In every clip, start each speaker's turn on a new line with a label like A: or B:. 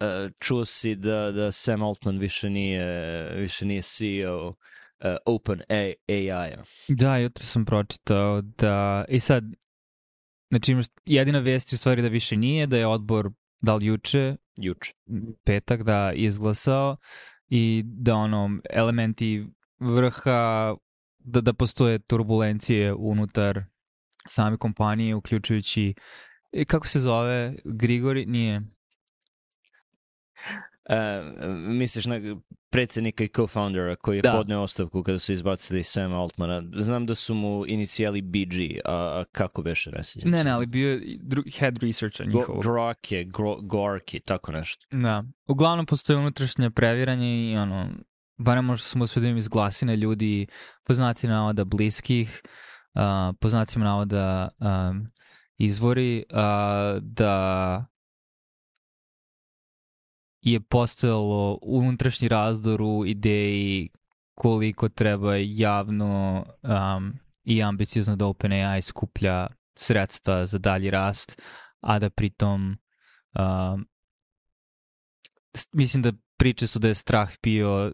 A: uh, čuo si da, da Sam Altman više nije, više nije CEO uh, Open AI-a.
B: Da, jutro sam pročitao da... I sad, znači imaš, jedina vest je u stvari da više nije, da je odbor da li juče,
A: Juče.
B: petak, da izglasao i da ono, elementi vrha, da, da postoje turbulencije unutar same kompanije, uključujući i kako se zove, Grigori, nije,
A: Uh, misliš na predsednika i co-foundera koji je
B: Da.
A: podneo ostavku kada su izbacili Sam Altmana. Znam da su mu inicijali BG, a, a kako beše reseđen?
B: ne, ne, ali bio je head researcha
A: Go,
B: njihovog.
A: Grok je, Gro, Gorki, tako nešto.
B: Da. Uglavnom postoje unutrašnje previranje i ono, barem možda smo uspjeli iz glasine ljudi poznaci navoda bliskih, uh, poznacima navoda um, izvori, uh, da je postojalo unutrašnji razdor u ideji koliko treba javno um, i ambiciozno da OpenAI skuplja sredstva za dalji rast, a da pritom um, mislim da priče su da je strah bio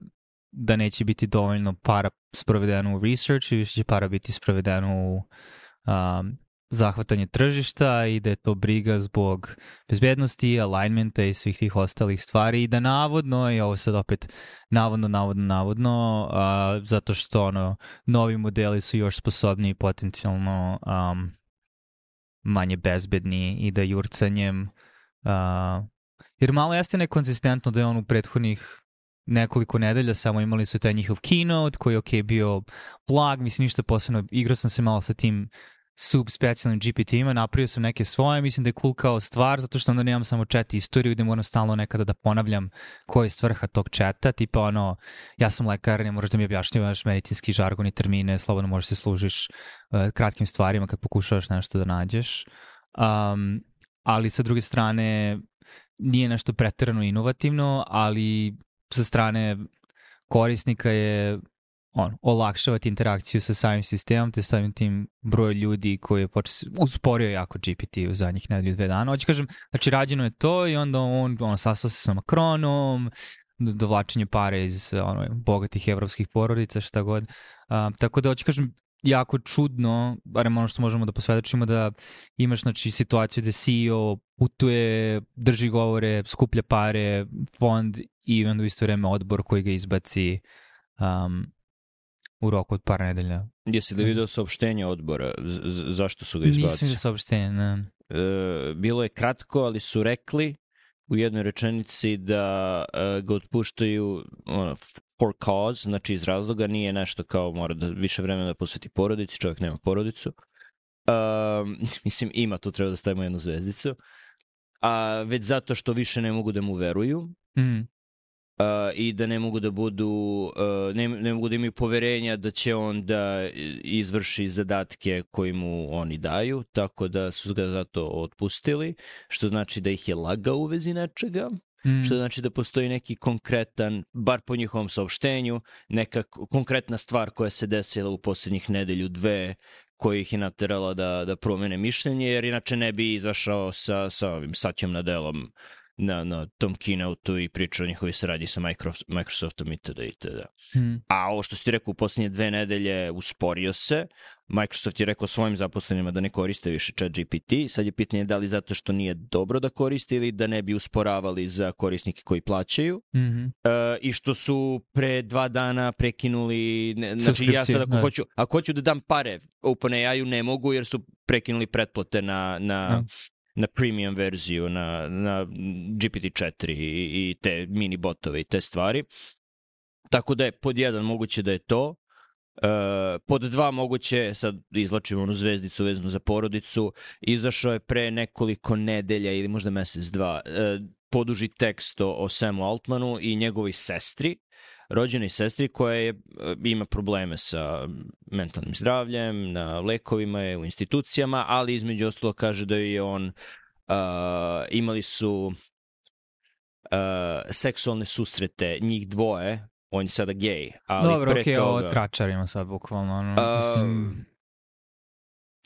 B: da neće biti dovoljno para sprovedeno u research i više će para biti sprovedeno u um, zahvatanje tržišta i da je to briga zbog bezbednosti, alignmenta i svih tih ostalih stvari. I da navodno, i ovo sad opet navodno, navodno, navodno, a, zato što ono, novi modeli su još sposobniji potencijalno um, manje bezbedni i da jurcanjem a, jer malo jeste nekonsistentno da je on u prethodnih nekoliko nedelja samo imali su taj njihov keynote koji je ok bio blag, mislim ništa posebno, igrao sam se malo sa tim sub specijalnim GPT-ima, napravio sam neke svoje, mislim da je cool kao stvar, zato što onda nemam samo chat istoriju gde moram stalno nekada da ponavljam koja je svrha tog chata, tipa ono, ja sam lekar, ne moraš da mi objašnjavaš medicinski žargon i termine, slobodno možeš se služiš uh, kratkim stvarima kad pokušavaš nešto da nađeš. Um, ali sa druge strane, nije nešto preterano inovativno, ali sa strane korisnika je on, olakšavati interakciju sa samim sistemom, te samim tim broj ljudi koji je poč... usporio jako GPT u zadnjih nedelju dve dana. Hoće kažem, znači rađeno je to i onda on ono, sastao se sa Macronom, do- dovlačenje pare iz ono, bogatih evropskih porodica, šta god. A, tako da hoće kažem, jako čudno, barem ono što možemo da posvedočimo, da imaš znači, situaciju da CEO putuje, drži govore, skuplja pare, fond i onda u isto vreme odbor koji ga izbaci um, u roku od par nedelja.
A: Jesi li vidio saopštenje odbora? Z- zašto su ga
B: Nisam
A: izbacili?
B: vidio saopštenje, ne.
A: E, bilo je kratko, ali su rekli u jednoj rečenici da e, ga otpuštaju ono, for cause, znači iz razloga nije nešto kao mora da više vremena da posveti porodici, čovjek nema porodicu. Um, mislim, ima, tu treba da stavimo jednu zvezdicu. A već zato što više ne mogu da mu veruju,
B: Mm.
A: Uh, i da ne mogu da budu uh, ne, ne mogu da imaju poverenja da će on da izvrši zadatke koji mu oni daju, tako da su ga zato otpustili, što znači da ih je lagao u vezi nečega,
B: Mm.
A: što znači da postoji neki konkretan, bar po njihovom saopštenju, neka konkretna stvar koja se desila u poslednjih nedelju, dve, koja ih je naterala da, da promene mišljenje, jer inače ne bi izašao sa, sa ovim Satjom Nadelom na, na tom keynote i pričao o njihovoj saradnji sa Microsoft, Microsoftom itd. itd.
B: Mm.
A: A ovo što si ti rekao u poslednje dve nedelje usporio se, Microsoft je rekao svojim zaposlenima da ne koriste više chat GPT, sad je pitanje da li zato što nije dobro da koriste ili da ne bi usporavali za korisnike koji plaćaju.
B: Mhm.
A: E, I što su pre dva dana prekinuli, ne, znači ja sad ako
B: da.
A: hoću, ako hoću da dam pare OpenAI-u ne mogu jer su prekinuli pretplate na, na,
B: Da.
A: Na premium verziju, na, na GPT-4 i, i te mini botove i te stvari. Tako da je pod jedan moguće da je to. E, pod dva moguće, sad izlačimo onu zvezdicu vezanu za porodicu, izašao je pre nekoliko nedelja ili možda mesec dva e, poduži tekst o, o Samu Altmanu i njegovoj sestri, rođenoj sestri koja je, e, ima probleme sa mentalnim zdravljem, na lekovima je, u institucijama, ali između ostalo kaže da je on uh, imali su uh, seksualne susrete, njih dvoje, on je sada gej, ali
B: Dobro,
A: pre
B: okej,
A: toga...
B: ovo tračarima sad bukvalno. Ono,
A: A,
B: mislim,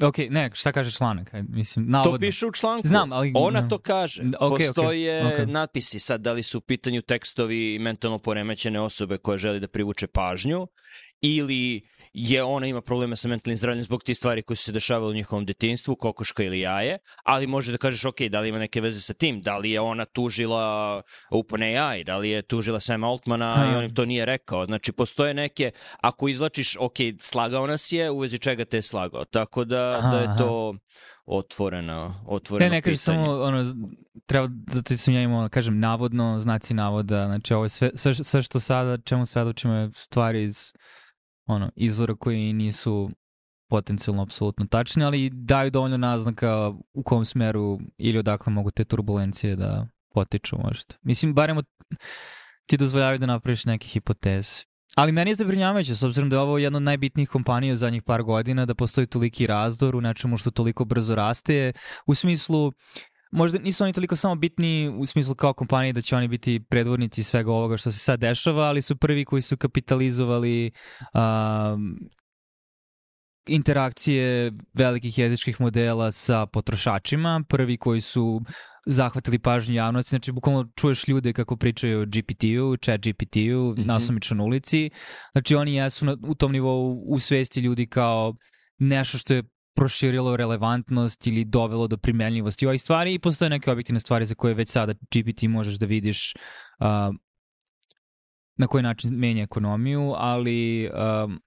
B: Ok, ne, šta kaže članak? Mislim, navodno.
A: To piše u članku.
B: Znam, ali...
A: Ona to kaže.
B: Okay,
A: Postoje
B: okay, okay.
A: natpisi sad da li su u pitanju tekstovi mentalno poremećene osobe koje želi da privuče pažnju ili je ona ima probleme sa mentalnim zdravljem zbog tih stvari koje su se dešavale u njihovom detinstvu, kokoška ili jaje, ali može da kažeš, ok, da li ima neke veze sa tim, da li je ona tužila OpenAI, da li je tužila Sam Altmana ha. i on im to nije rekao. Znači, postoje neke, ako izlačiš, ok, slagao nas je, u vezi čega te je slagao. Tako da, aha, da je to otvorena, otvoreno
B: Ne, ne kaže samo, ono, treba, zato sam ja imao, kažem, navodno, znaci navoda, znači ovo je sve, sve, sve što sada, čemu svedočimo je stvari iz ono, izvora koji nisu potencijalno apsolutno tačni, ali daju dovoljno naznaka u kom smeru ili odakle mogu te turbulencije da potiču možda. Mislim, barem od, ti dozvoljavaju da napraviš neke hipoteze. Ali meni je zabrinjavajuće, s obzirom da je ovo jedna od najbitnijih kompanija u zadnjih par godina, da postoji toliki razdor u nečemu što toliko brzo raste, u smislu možda nisu oni toliko samo bitni u smislu kao kompanije da će oni biti predvornici svega ovoga što se sad dešava, ali su prvi koji su kapitalizovali um, interakcije velikih jezičkih modela sa potrošačima, prvi koji su zahvatili pažnju javnosti, znači bukvalno čuješ ljude kako pričaju o GPT-u, chat GPT-u, mm -hmm. na ulici, znači oni jesu na, u tom nivou u svesti ljudi kao nešto što je proširilo relevantnost ili dovelo do primenljivosti ovih stvari i postoje neke objektivne stvari za koje već sada GPT možeš da vidiš uh, na koji način menja ekonomiju, ali um,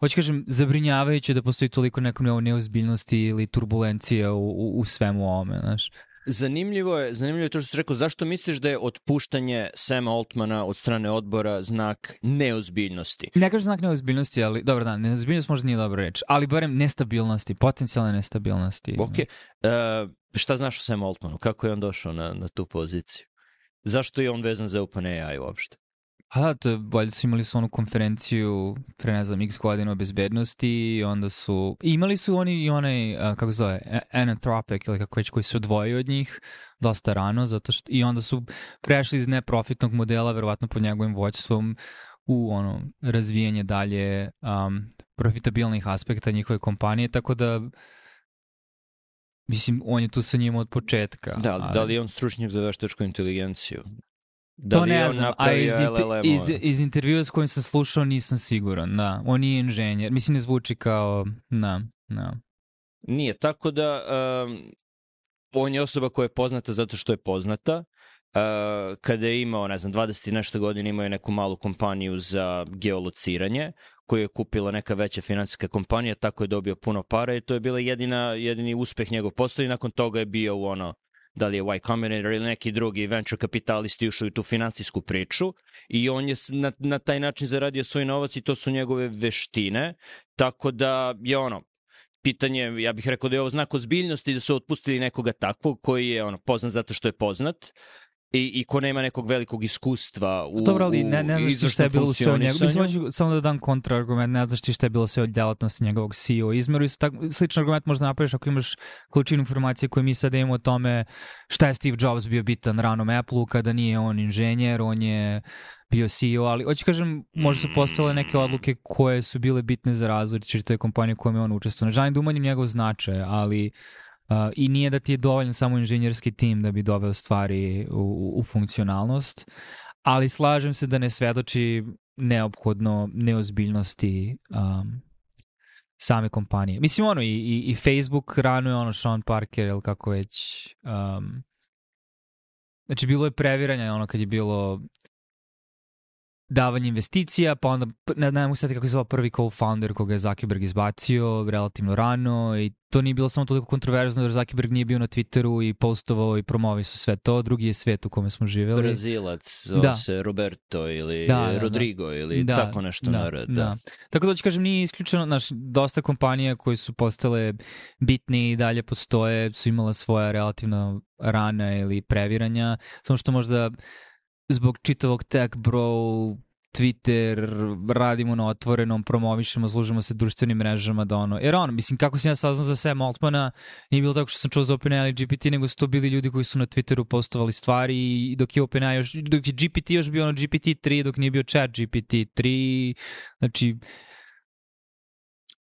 B: hoću kažem, zabrinjavajuće da postoji toliko nekom neozbiljnosti ili turbulencije u, u, u svemu ovome, znaš.
A: Zanimljivo je, zanimljivo je to što si rekao, zašto misliš da je otpuštanje Sema Altmana od strane odbora znak neozbiljnosti?
B: Ne kažem znak neozbiljnosti, ali dobro da, neozbiljnost možda nije dobra reč, ali barem nestabilnosti, potencijalne nestabilnosti.
A: Ok, uh, šta znaš o Sam Altmanu? Kako je on došao na, na tu poziciju? Zašto je on vezan za OpenAI uopšte?
B: A da, to, valjda su imali su onu konferenciju pre, ne znam, x godina o bezbednosti i onda su... I imali su oni i onaj, kako zove, Anthropic ili kako već, koji se odvojio od njih dosta rano, zato što... I onda su prešli iz neprofitnog modela, verovatno pod njegovim voćstvom, u ono razvijanje dalje um, profitabilnih aspekta njihove kompanije, tako da Mislim, on je tu sa njima od početka.
A: Da, ali... da li je on stručnjak za veštačku inteligenciju?
B: Da to ne znam, a iz, iz, iz intervjua s kojim sam slušao nisam siguran, da. On nije inženjer. Mislim, ne zvuči kao, da, da.
A: Nije, tako da um, on je osoba koja je poznata zato što je poznata. Uh, kada je imao, ne znam, 20 i nešto godina imao je neku malu kompaniju za geolociranje koju je kupila neka veća finansijska kompanija, tako je dobio puno para i to je bila jedina, jedini uspeh njegov posla i nakon toga je bio u ono da li je Y Combinator ili neki drugi venture kapitalisti ušli u tu finansijsku priču i on je na, na taj način zaradio svoj novac i to su njegove veštine, tako da je ono, pitanje, ja bih rekao da je ovo znak ozbiljnosti da su otpustili nekoga takvog koji je ono poznat zato što je poznat, i, i ko nema nekog velikog iskustva u,
B: Dobro, ali ne, ne znaš ti šta je bilo sve od njega. Mislim, samo da dam kontraargument, ne znaš ti šta je bilo sve od delatnosti njegovog CEO. Izmeru i tak, sličan argument možda napraviš ako imaš količinu informacije koje mi sad imamo o tome šta je Steve Jobs bio bitan ranom Apple-u kada nije on inženjer, on je bio CEO, ali hoću kažem, možda su postale neke odluke koje su bile bitne za razvoj te kompanije u kojem je on učestvovao. Ne želim da umanjim njegov značaj, ali Uh, I nije da ti je dovoljan samo inženjerski tim da bi doveo stvari u, u funkcionalnost, ali slažem se da ne svedoči neophodno neozbiljnosti um, same kompanije. Mislim, ono, i, i, i Facebook rano je ono Sean Parker, ili kako već... Um, znači, bilo je previranja, ono, kad je bilo davanje investicija, pa onda, ne, mogu sad kako je zvao prvi co-founder koga je Zuckerberg izbacio relativno rano i to nije bilo samo toliko kontroverzno jer Zuckerberg nije bio na Twitteru i postovao i promovi su sve to, drugi je svet u kome smo živeli.
A: Brazilac, zove da. se Roberto ili da, da, Rodrigo da. ili da, tako nešto da, narod. Da. da.
B: Tako da ću kažem, nije isključeno, znaš, dosta kompanija koji su postale bitni i dalje postoje, su imala svoja relativno rana ili previranja, samo što možda zbog čitavog tech bro Twitter, radimo na otvorenom, promovišemo, služimo se društvenim mrežama da ono, jer ono, mislim, kako sam ja saznao za Sam Altmana, nije bilo tako što sam čuo za OpenAI i GPT, nego su to bili ljudi koji su na Twitteru postovali stvari i dok je OpenAI još, dok je GPT još bio ono GPT-3, dok nije bio chat GPT-3, znači,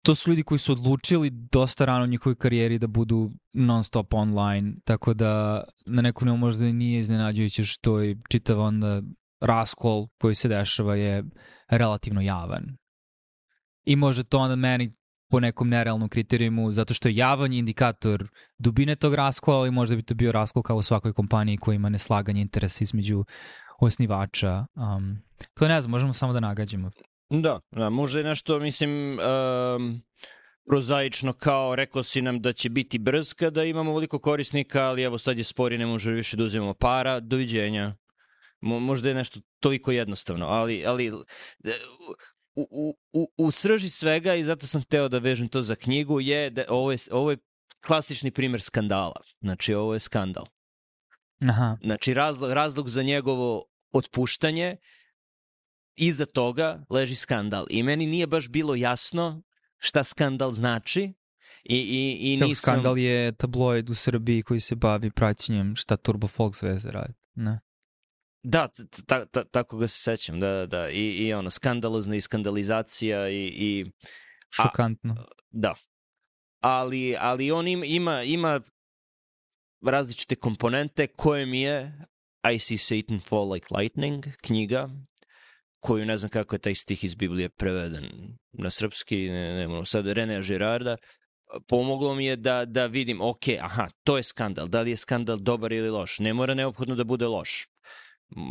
B: to su ljudi koji su odlučili dosta rano u njihovoj karijeri da budu non stop online, tako da na nekom nivou možda nije iznenađujuće što je čitav onda raskol koji se dešava je relativno javan. I može to onda meni po nekom nerealnom kriterijumu, zato što je javan indikator dubine tog raskola, ali možda bi to bio raskol kao u svakoj kompaniji koja ima neslaganje interesa između osnivača. Um, to ne znam, možemo samo da nagađamo.
A: Da, da možda je nešto, mislim, um, prozaično kao rekao si nam da će biti brz kada imamo veliko korisnika, ali evo sad je spori, ne može više da uzimamo para, doviđenja. Mo, možda je nešto toliko jednostavno, ali, ali u, u, u, u srži svega i zato sam hteo da vežem to za knjigu je da ovo je, ovo je klasični primer skandala. Znači, ovo je skandal.
B: Aha.
A: Znači, razlog, razlog za njegovo otpuštanje iza toga leži skandal. I meni nije baš bilo jasno šta skandal znači. I, i, i nisam...
B: Skandal je tabloid u Srbiji koji se bavi praćenjem šta Turbo Fox veze radi. Ne.
A: Da, ta, ta, tako ga se sećam, da, da, i, i ono, skandalozno i skandalizacija i... i
B: Šokantno.
A: A, da. Ali, ali on ima, ima, ima različite komponente koje mi je I see Satan fall like lightning knjiga, koju ne znam kako je taj stih iz Biblije preveden na srpski, ne, ne, ne sad Rene Girarda, pomoglo mi je da, da vidim, ok, aha, to je skandal, da li je skandal dobar ili loš, ne mora neophodno da bude loš.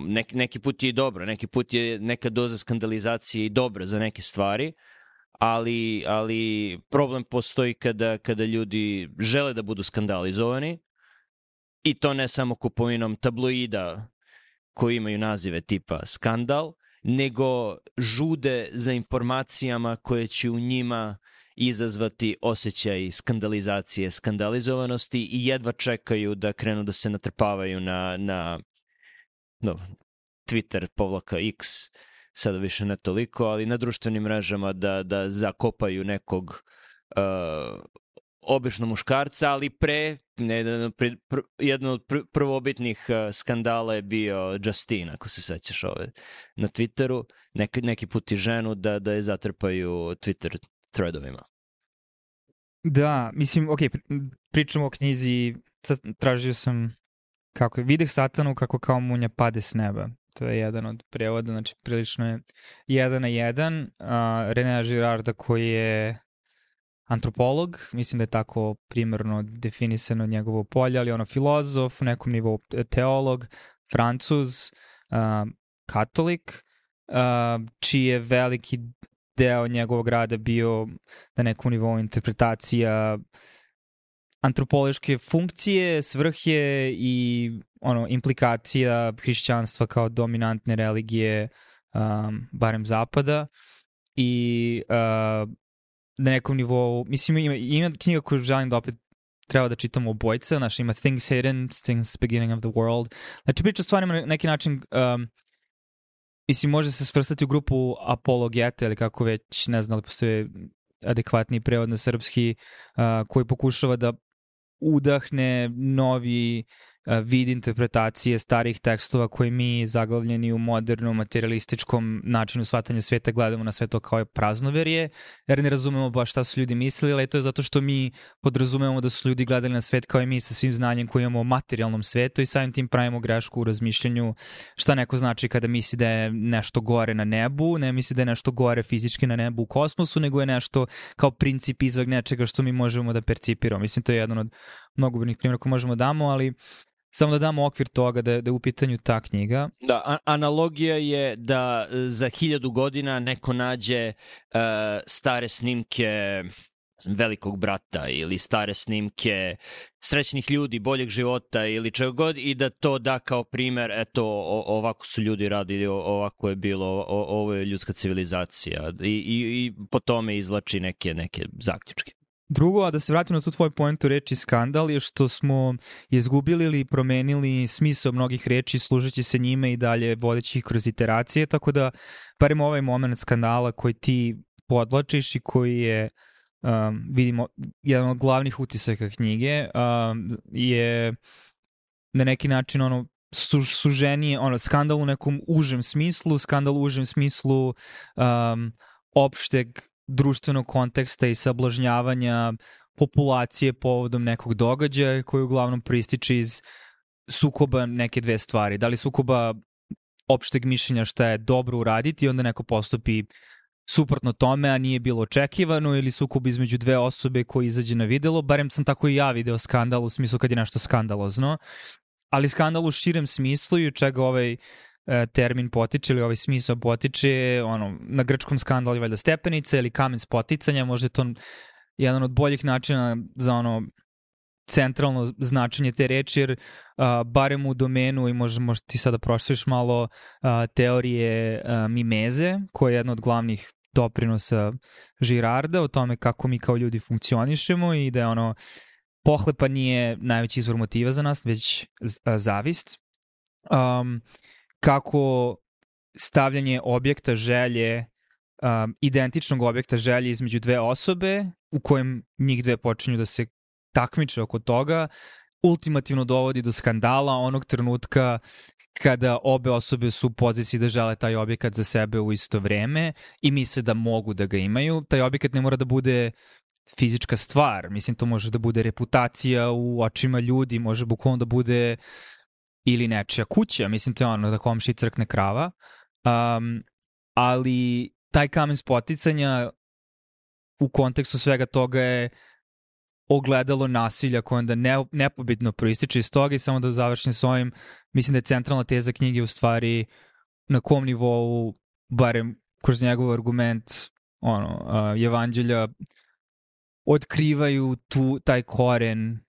A: Neki, neki put je i dobro, neki put je neka doza skandalizacije i dobra za neke stvari, ali, ali problem postoji kada, kada ljudi žele da budu skandalizovani i to ne samo kupovinom tabloida koji imaju nazive tipa skandal, nego žude za informacijama koje će u njima izazvati osjećaj skandalizacije, skandalizovanosti i jedva čekaju da krenu da se natrpavaju na, na no, Twitter povlaka X, sada više ne toliko, ali na društvenim mrežama da, da zakopaju nekog uh, obično muškarca, ali pre, ne, pre, pr, jedno od pr, prvobitnih uh, skandala je bio Justin, ako se sećaš ove, na Twitteru, neki, neki put i ženu da, da je zatrpaju Twitter threadovima.
B: Da, mislim, ok, pričamo o knjizi, tražio sam kako je, videh satanu kako kao munja pade s neba. To je jedan od prevoda, znači prilično je jedan na jedan. Uh, René Girarda koji je antropolog, mislim da je tako primarno definisano njegovo polje, ali ono filozof, u nekom nivou teolog, francuz, uh, katolik, uh, čiji je veliki deo njegovog rada bio na nekom nivou interpretacija antropološke funkcije, svrhe i ono implikacija hrišćanstva kao dominantne religije um, barem zapada. I uh, na nekom nivou, mislim ima, ima knjiga koju želim da opet treba da čitamo obojca, znači ima Things Hidden, Things Beginning of the World. Znači priča stvarima na neki način um, mislim može se svrstati u grupu apologete ili kako već, ne znam da li postoje adekvatni prevod na srpski uh, koji pokušava da udahne novi vid interpretacije starih tekstova koje mi zaglavljeni u modernom materialističkom načinu shvatanja sveta gledamo na sve to kao je praznoverje, jer ne razumemo baš šta su ljudi mislili, ali to je zato što mi podrazumemo da su ljudi gledali na svet kao i mi sa svim znanjem koje imamo o materijalnom svetu i samim tim pravimo grešku u razmišljanju šta neko znači kada misli da je nešto gore na nebu, ne misli da je nešto gore fizički na nebu u kosmosu, nego je nešto kao princip izvag nečega što mi možemo da percipiramo. Mislim, to je jedan od mnogobrnih primjera koje možemo da damo, ali Samo da damo okvir toga da, da je u pitanju ta knjiga.
A: Da, a, analogija je da e, za hiljadu godina neko nađe uh, stare snimke velikog brata ili stare snimke srećnih ljudi, boljeg života ili čega god i da to da kao primer, eto, ovako su ljudi radili, ovako je bilo, ovo je ljudska civilizacija i, i, i po tome izlači neke, neke zaključke.
B: Drugo, a da se vratimo na tu tvoju pojentu reči skandal je što smo izgubili ili promenili smisao mnogih reči služeći se njime i dalje vodeći ih kroz iteracije, tako da barem ovaj moment skandala koji ti podlačiš i koji je um, vidimo jedan od glavnih utisaka knjige um, je na neki način ono su, suženije, ono, skandal u nekom užem smislu, skandal u užem smislu um, opšteg društvenog konteksta i sablažnjavanja populacije povodom nekog događaja koji uglavnom prističe iz sukoba neke dve stvari. Da li sukoba opšteg mišljenja šta je dobro uraditi i onda neko postupi suprotno tome, a nije bilo očekivano ili sukob između dve osobe koji izađe na videlo, barem sam tako i ja video skandal u smislu kad je nešto skandalozno, ali skandal u širem smislu i čega ovaj termin potiče ili ovaj smisao potiče, ono, na grčkom skandalu je valjda stepenica ili kamen spoticanja, možda je to jedan od boljih načina za ono centralno značenje te reči, jer a, barem u domenu, i možda, možda ti sada prošliš malo, a, teorije a, mimeze, koja je jedna od glavnih doprinosa Žirarda o tome kako mi kao ljudi funkcionišemo i da je ono pohlepa nije najveći izvor motiva za nas, već zavist. Um, kako stavljanje objekta želje, um, identičnog objekta želje između dve osobe, u kojem njih dve počinju da se takmiče oko toga, ultimativno dovodi do skandala onog trenutka kada obe osobe su u poziciji da žele taj objekat za sebe u isto vreme i misle da mogu da ga imaju. Taj objekat ne mora da bude fizička stvar, mislim to može da bude reputacija u očima ljudi, može bukvalno da bude ili nečija kuća, mislim to je ono da komši crkne krava, um, ali taj kamen spoticanja u kontekstu svega toga je ogledalo nasilja koje onda ne, nepobitno proističe iz toga i samo da završim s ovim, mislim da je centralna teza knjige u stvari na kom nivou, barem kroz njegov argument, ono, uh, evanđelja otkrivaju tu, taj koren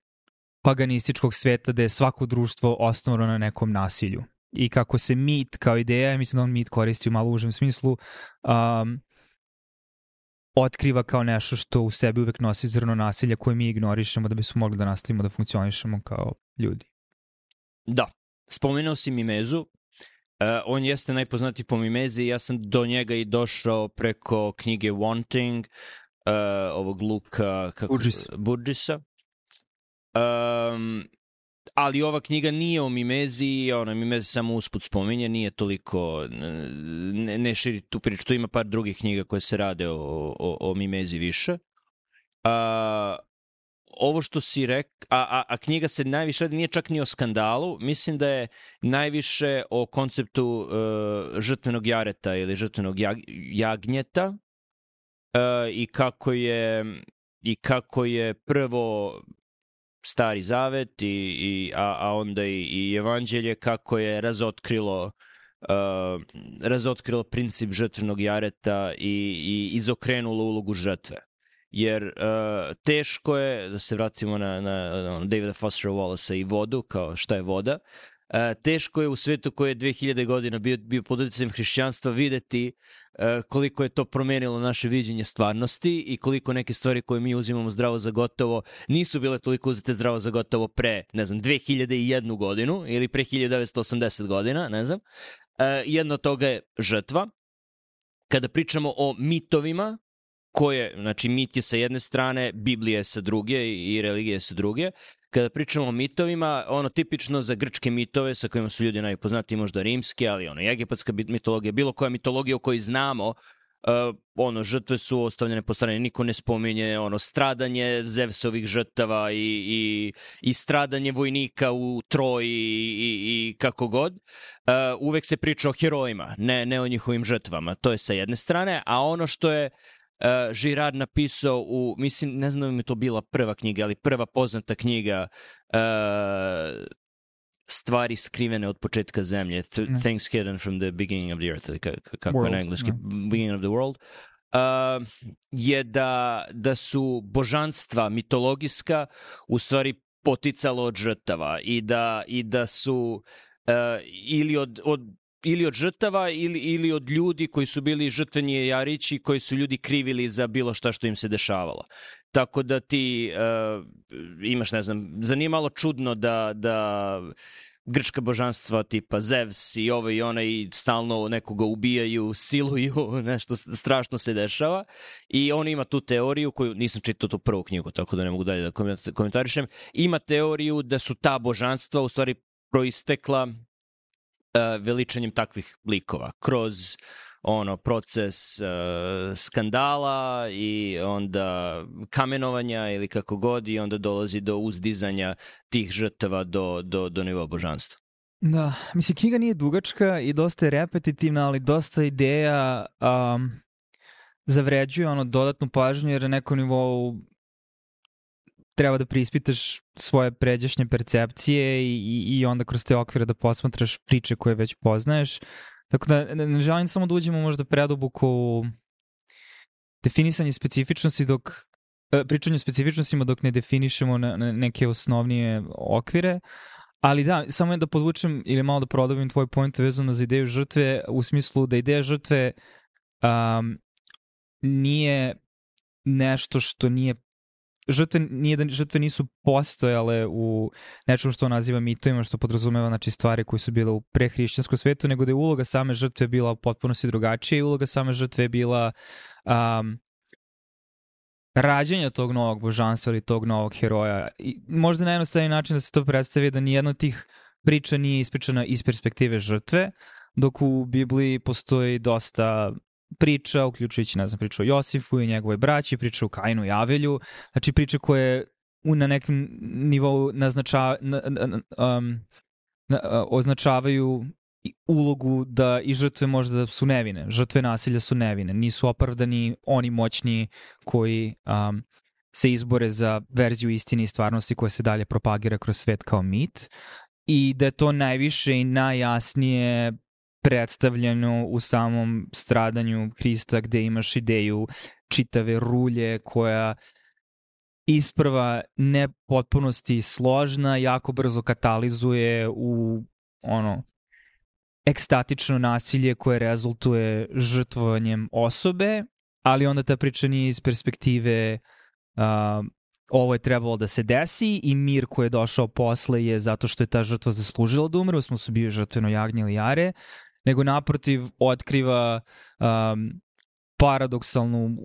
B: paganističkog sveta da je svako društvo osnovano na nekom nasilju. I kako se mit kao ideja, mislim da on mit koristi u malo užem smislu, um, otkriva kao nešto što u sebi uvek nosi zrno nasilja koje mi ignorišemo da bismo mogli da nastavimo da funkcionišemo kao ljudi.
A: Da, spomenuo si Mimezu, Uh, on jeste najpoznatiji po Mimezi, ja sam do njega i došao preko knjige Wanting, uh, ovog Luka kako,
B: Burgis.
A: Burgisa. Um, ali ova knjiga nije o Mimezi, ona Mimezi samo usput spominje, nije toliko, ne, ne širi tu priču, tu ima par drugih knjiga koje se rade o, o, o Mimezi više. A, ovo što si rek, a, a, a knjiga se najviše nije čak ni o skandalu, mislim da je najviše o konceptu uh, žrtvenog jareta ili žrtvenog jag, jagnjeta uh, i kako je i kako je prvo stari zavet i, i a, a onda i, i evanđelje kako je razotkrilo uh, razotkrilo princip žrtvenog jareta i, i izokrenulo ulogu žrtve. Jer uh, teško je, da se vratimo na, na, na Davida Foster Wallace i vodu, kao šta je voda, teško je u svetu koji je 2000 godina bio, bio pod utjecajem hrišćanstva videti e, koliko je to promenilo naše viđenje stvarnosti i koliko neke stvari koje mi uzimamo zdravo za gotovo nisu bile toliko uzete zdravo za gotovo pre, ne znam, 2001 godinu ili pre 1980 godina, ne znam. E, jedno od toga je žrtva. Kada pričamo o mitovima, koje, znači mit je sa jedne strane, Biblija je sa druge i religija je sa druge, kada pričamo o mitovima, ono tipično za grčke mitove sa kojima su ljudi najpoznati možda rimski, ali ono egipatska mitologija, bilo koja mitologija o kojoj znamo, Uh, ono, žrtve su ostavljene po strani, niko ne spominje ono, stradanje Zevsovih žrtava i, i, i stradanje vojnika u Troji i, i, kako god. Uh, uvek se priča o herojima, ne, ne o njihovim žrtvama. To je sa jedne strane, a ono što je uh, Girard napisao u, mislim, ne znam da mi je to bila prva knjiga, ali prva poznata knjiga uh, stvari skrivene od početka zemlje, th mm. things hidden from the beginning of the earth, kako world, je na engleski, mm. beginning of the world, uh, je da, da su božanstva mitologijska u stvari poticalo od žrtava i da, i da su uh, ili od, od ili od žrtava ili, ili od ljudi koji su bili žrtveni jarići koji su ljudi krivili za bilo šta što im se dešavalo. Tako da ti uh, imaš, ne znam, zanimalo čudno da, da grčka božanstva tipa Zevs i ovo i ona i stalno nekoga ubijaju, siluju, nešto strašno se dešava i on ima tu teoriju koju nisam čitao tu prvu knjigu, tako da ne mogu dalje da komentarišem. Ima teoriju da su ta božanstva u stvari proistekla uh, veličanjem takvih likova, kroz ono proces uh, skandala i onda kamenovanja ili kako god i onda dolazi do uzdizanja tih žrtava do, do, do nivoa božanstva.
B: Da, mislim, knjiga nije dugačka i dosta je repetitivna, ali dosta ideja um, zavređuje ono dodatnu pažnju jer na nekom nivou treba da prispitaš svoje pređašnje percepcije i, i, onda kroz te okvire da posmatraš priče koje već poznaješ. Tako da ne, želim samo da uđemo možda preduboko u definisanje specifičnosti dok e, pričanje o specifičnostima dok ne definišemo na, na neke osnovnije okvire, Ali da, samo da podvučem ili malo da prodavim tvoj point vezano za ideju žrtve u smislu da ideja žrtve um, nije nešto što nije žrtve, nije da žrtve nisu postojale u nečemu što naziva mitovima, što podrazumeva znači, stvari koje su bile u prehrišćanskom svetu, nego da je uloga same žrtve bila u potpunosti drugačija i uloga same žrtve je bila um, rađenja tog novog božanstva ili tog novog heroja. I možda najjednostavniji način da se to predstavi da nijedna od tih priča nije ispričana iz perspektive žrtve, dok u Bibliji postoji dosta priča, uključujući, ne znam, priču o Josifu i njegovoj braći, priča o Kainu i Avelju, znači priče koje na nekom nivou naznača, na, na, um, na, označavaju ulogu da i žrtve možda da su nevine. Žrtve nasilja su nevine. Nisu opravdani oni moćni koji um, se izbore za verziju istine i stvarnosti koja se dalje propagira kroz svet kao mit i da je to najviše i najjasnije predstavljeno u samom stradanju Hrista gde imaš ideju čitave rulje koja isprva ne potpunosti složna, jako brzo katalizuje u ono ekstatično nasilje koje rezultuje žrtvovanjem osobe, ali onda ta priča nije iz perspektive uh, ovo je trebalo da se desi i mir koji je došao posle je zato što je ta žrtva zaslužila da umre, smo su bio žrtveno jagnje ili jare, nego naprotiv otkriva um, paradoksalnu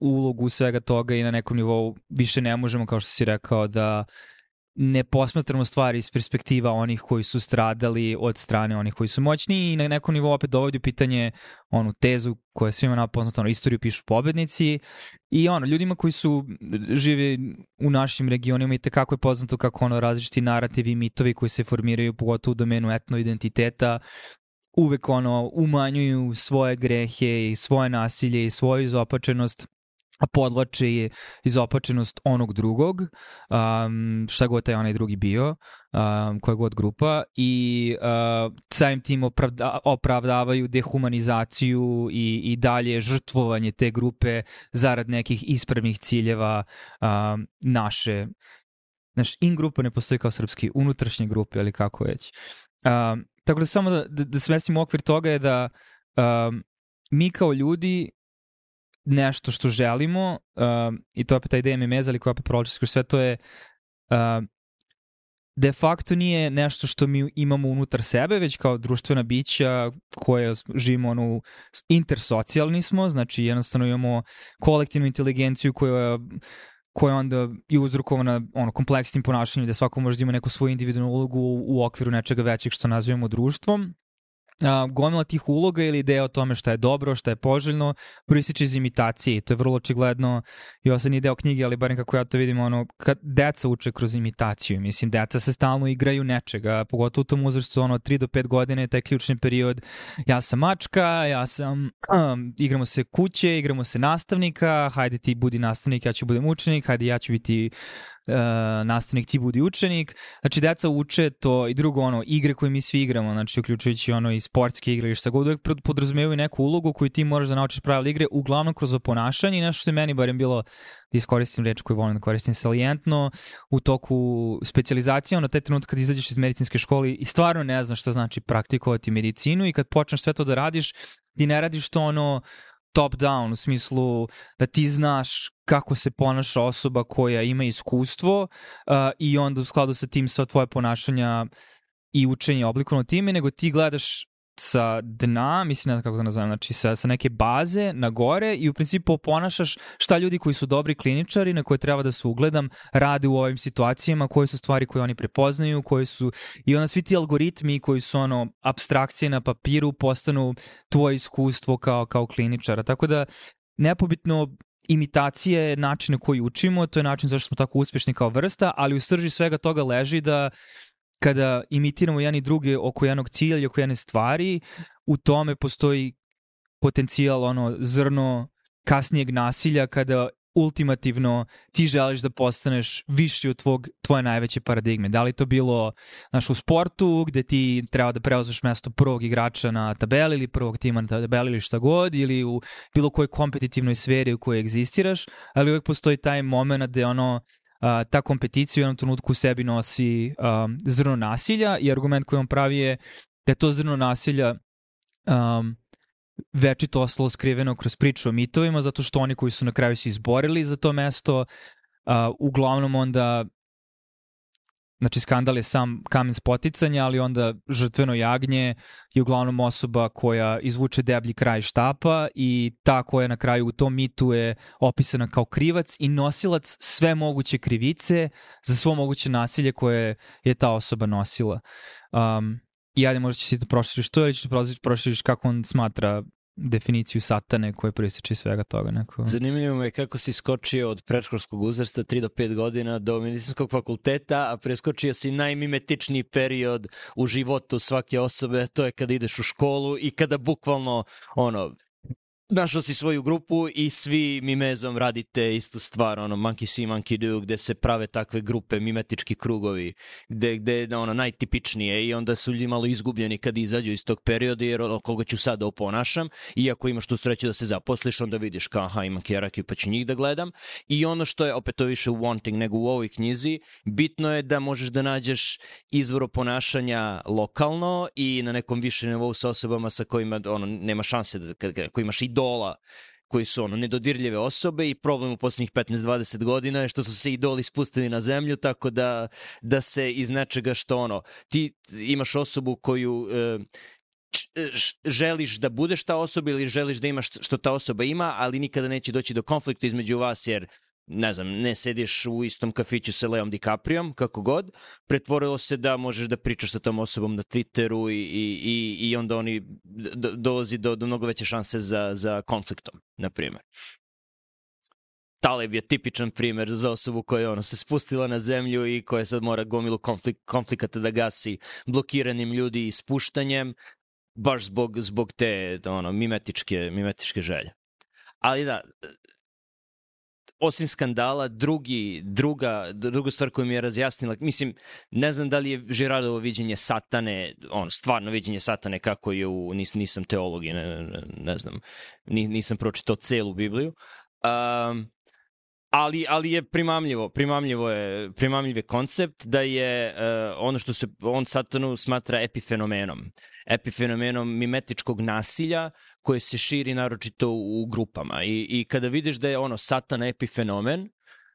B: ulogu svega toga i na nekom nivou više ne možemo, kao što si rekao, da ne posmatramo stvari iz perspektiva onih koji su stradali od strane onih koji su moćni i na nekom nivou opet dovodi u pitanje onu tezu koja je svima nama poznata, ono, istoriju pišu pobednici i ono, ljudima koji su žive u našim regionima i tekako je poznato kako ono različiti narativi i mitovi koji se formiraju pogotovo u domenu etno identiteta uvek ono umanjuju svoje grehe i svoje nasilje i svoju izopačenost a podlače je izopačenost onog drugog, um, šta god taj onaj drugi bio, um, koja god grupa, i uh, samim tim opravda, opravdavaju dehumanizaciju i, i dalje žrtvovanje te grupe zarad nekih ispravnih ciljeva um, naše Znaš, in grupa ne postoji kao srpski, unutrašnje grupe, ali kako već. Um, tako da samo da, da, da smestimo okvir toga je da um, mi kao ljudi nešto što želimo uh, i to je opet ta ideja MMS, ali koja opet prolači kroz sve, to je uh, de facto nije nešto što mi imamo unutar sebe, već kao društvena bića koje živimo ono, intersocijalni smo, znači jednostavno imamo kolektivnu inteligenciju koja koja onda je uzrokovana ono, kompleksnim ponašanjem da svako može da ima neku svoju individualnu ulogu u okviru nečega većeg što nazivamo društvom a, gomila tih uloga ili ideja o tome šta je dobro, šta je poželjno, proističe iz imitacije to je vrlo očigledno i nije deo knjige, ali barem kako ja to vidim, ono, kad deca uče kroz imitaciju, mislim, deca se stalno igraju nečega, pogotovo u tom uzrastu, ono, 3 do 5 godine, taj ključni period, ja sam mačka, ja sam, um, igramo se kuće, igramo se nastavnika, hajde ti budi nastavnik, ja ću budem učenik, hajde ja ću biti uh, nastavnik ti budi učenik. Znači, deca uče to i drugo, ono, igre koje mi svi igramo, znači, uključujući ono i sportske igre i šta god, uvek podrazumevaju neku ulogu koju ti moraš da naučiš pravila igre, uglavnom kroz oponašanje i nešto što je meni barem bilo da iskoristim reč koju volim da koristim salijentno u toku specializacije, ono, taj trenutak kad izađeš iz medicinske škole i stvarno ne znaš šta znači praktikovati medicinu i kad počneš sve to da radiš, ti ne radiš to ono top down u smislu da ti znaš kako se ponaša osoba koja ima iskustvo uh, i onda u skladu sa tim sva tvoje ponašanja i učenje oblikovano time, nego ti gledaš sa dna, mislim ne znam kako to nazovem, znači sa, sa neke baze na gore i u principu ponašaš šta ljudi koji su dobri kliničari na koje treba da se ugledam rade u ovim situacijama, koje su stvari koje oni prepoznaju, koje su i onda svi ti algoritmi koji su ono abstrakcije na papiru postanu tvoje iskustvo kao, kao kliničara. Tako da nepobitno imitacija je način na koji učimo, to je način zašto smo tako uspešni kao vrsta, ali u srži svega toga leži da kada imitiramo jedni druge oko jednog cilja i oko jedne stvari, u tome postoji potencijal, ono, zrno kasnijeg nasilja kada ultimativno ti želiš da postaneš viši od tvog, tvoje najveće paradigme. Da li to bilo znaš, u sportu gde ti treba da preuzeš mesto prvog igrača na tabeli ili prvog tima na tabeli ili šta god ili u bilo kojoj kompetitivnoj sferi u kojoj egzistiraš, ali uvek postoji taj moment gde ono a, ta kompeticija u jednom trenutku u sebi nosi um, zrno nasilja i argument koji on pravi je da je to zrno nasilja um, večito ostalo skriveno kroz priču o mitovima, zato što oni koji su na kraju se izborili za to mesto, uh, uglavnom onda Znači, skandal je sam kamen spoticanja, ali onda žrtveno jagnje je uglavnom osoba koja izvuče deblji kraj štapa i ta koja na kraju u tom mitu je opisana kao krivac i nosilac sve moguće krivice za svo moguće nasilje koje je ta osoba nosila. Um, I ajde, možda će si to proširiš to ili ćeš proširiš kako on smatra definiciju satane koje proističe svega toga. Neko...
A: Zanimljivo me je kako si skočio od predškolskog uzrasta 3 do 5 godina do medicinskog fakulteta, a preskočio si najmimetičniji period u životu svake osobe, to je kada ideš u školu i kada bukvalno ono, našao si svoju grupu i svi mimezom radite istu stvar, ono Monkey See, Monkey Do, gde se prave takve grupe, mimetički krugovi, gde, gde je ono najtipičnije i onda su ljudi malo izgubljeni kad izađu iz tog perioda jer ono, koga ću sad da oponašam i ako imaš tu sreću da se zaposliš, onda vidiš kao aha imam kerakiju pa ću njih da gledam. I ono što je opet to više wanting nego u ovoj knjizi, bitno je da možeš da nađeš izvor oponašanja lokalno i na nekom višem nivou sa osobama sa kojima ono, nema šanse da, koji imaš i idola koji su ono nedodirljive osobe i problem u poslednjih 15-20 godina je što su se idoli spustili na zemlju tako da, da se iz nečega što ono ti imaš osobu koju e, želiš da budeš ta osoba ili želiš da imaš što ta osoba ima, ali nikada neće doći do konflikta između vas jer ne znam, ne sediš u istom kafiću sa Leom DiCaprijom, kako god, pretvorilo se da možeš da pričaš sa tom osobom na Twitteru i, i, i, i onda oni do, dolazi do, do mnogo veće šanse za, za konfliktom, na primjer. Taleb je tipičan primer za osobu koja je ono, se spustila na zemlju i koja sad mora gomilu konflik, konflikata da gasi blokiranim ljudi i spuštanjem, baš zbog, zbog te ono, mimetičke, mimetičke želje. Ali da, osim skandala, drugi, druga, druga stvar koju mi je razjasnila, mislim, ne znam da li je Žiradovo viđenje satane, on, stvarno viđenje satane kako je u, nis, nisam teolog i ne, ne, ne znam, nisam pročitao celu Bibliju, um, ali, ali je primamljivo, primamljivo je, primamljiv je koncept da je uh, ono što se on satanu smatra epifenomenom epifenomenom mimetičkog nasilja koje se širi naročito u grupama. I, i kada vidiš da je ono satan epifenomen,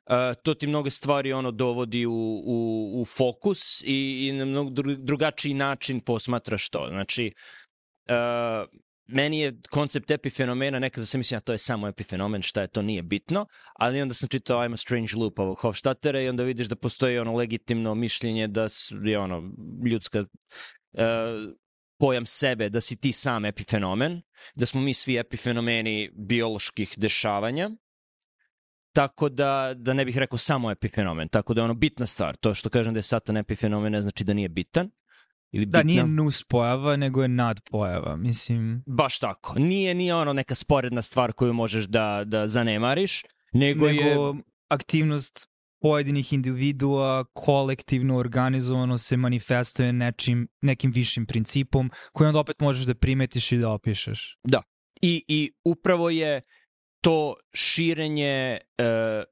A: Uh, to ti mnoge stvari ono dovodi u, u, u fokus i, i na mnogo drugačiji način posmatraš to. Znači, uh, meni je koncept epifenomena, nekada sam mislio, to je samo epifenomen, šta je, to nije bitno, ali onda sam čitao I'm a Strange Loop ovog Hofstadtera i onda vidiš da postoji ono legitimno mišljenje da je ono ljudska uh, pojam sebe da si ti sam epifenomen, da smo mi svi epifenomeni bioloških dešavanja, tako da, da ne bih rekao samo epifenomen, tako da je ono bitna stvar. To što kažem da je satan epifenomen ne znači da nije bitan.
B: Ili bitna. Da, nije nus pojava, nego je nad pojava, mislim.
A: Baš tako. Nije, nije ono neka sporedna stvar koju možeš da, da zanemariš, nego, nego je...
B: aktivnost pojedinih individua kolektivno organizovano se manifestuje nečim, nekim višim principom koji onda opet možeš da primetiš i da opišeš.
A: Da. I, i upravo je to širenje e,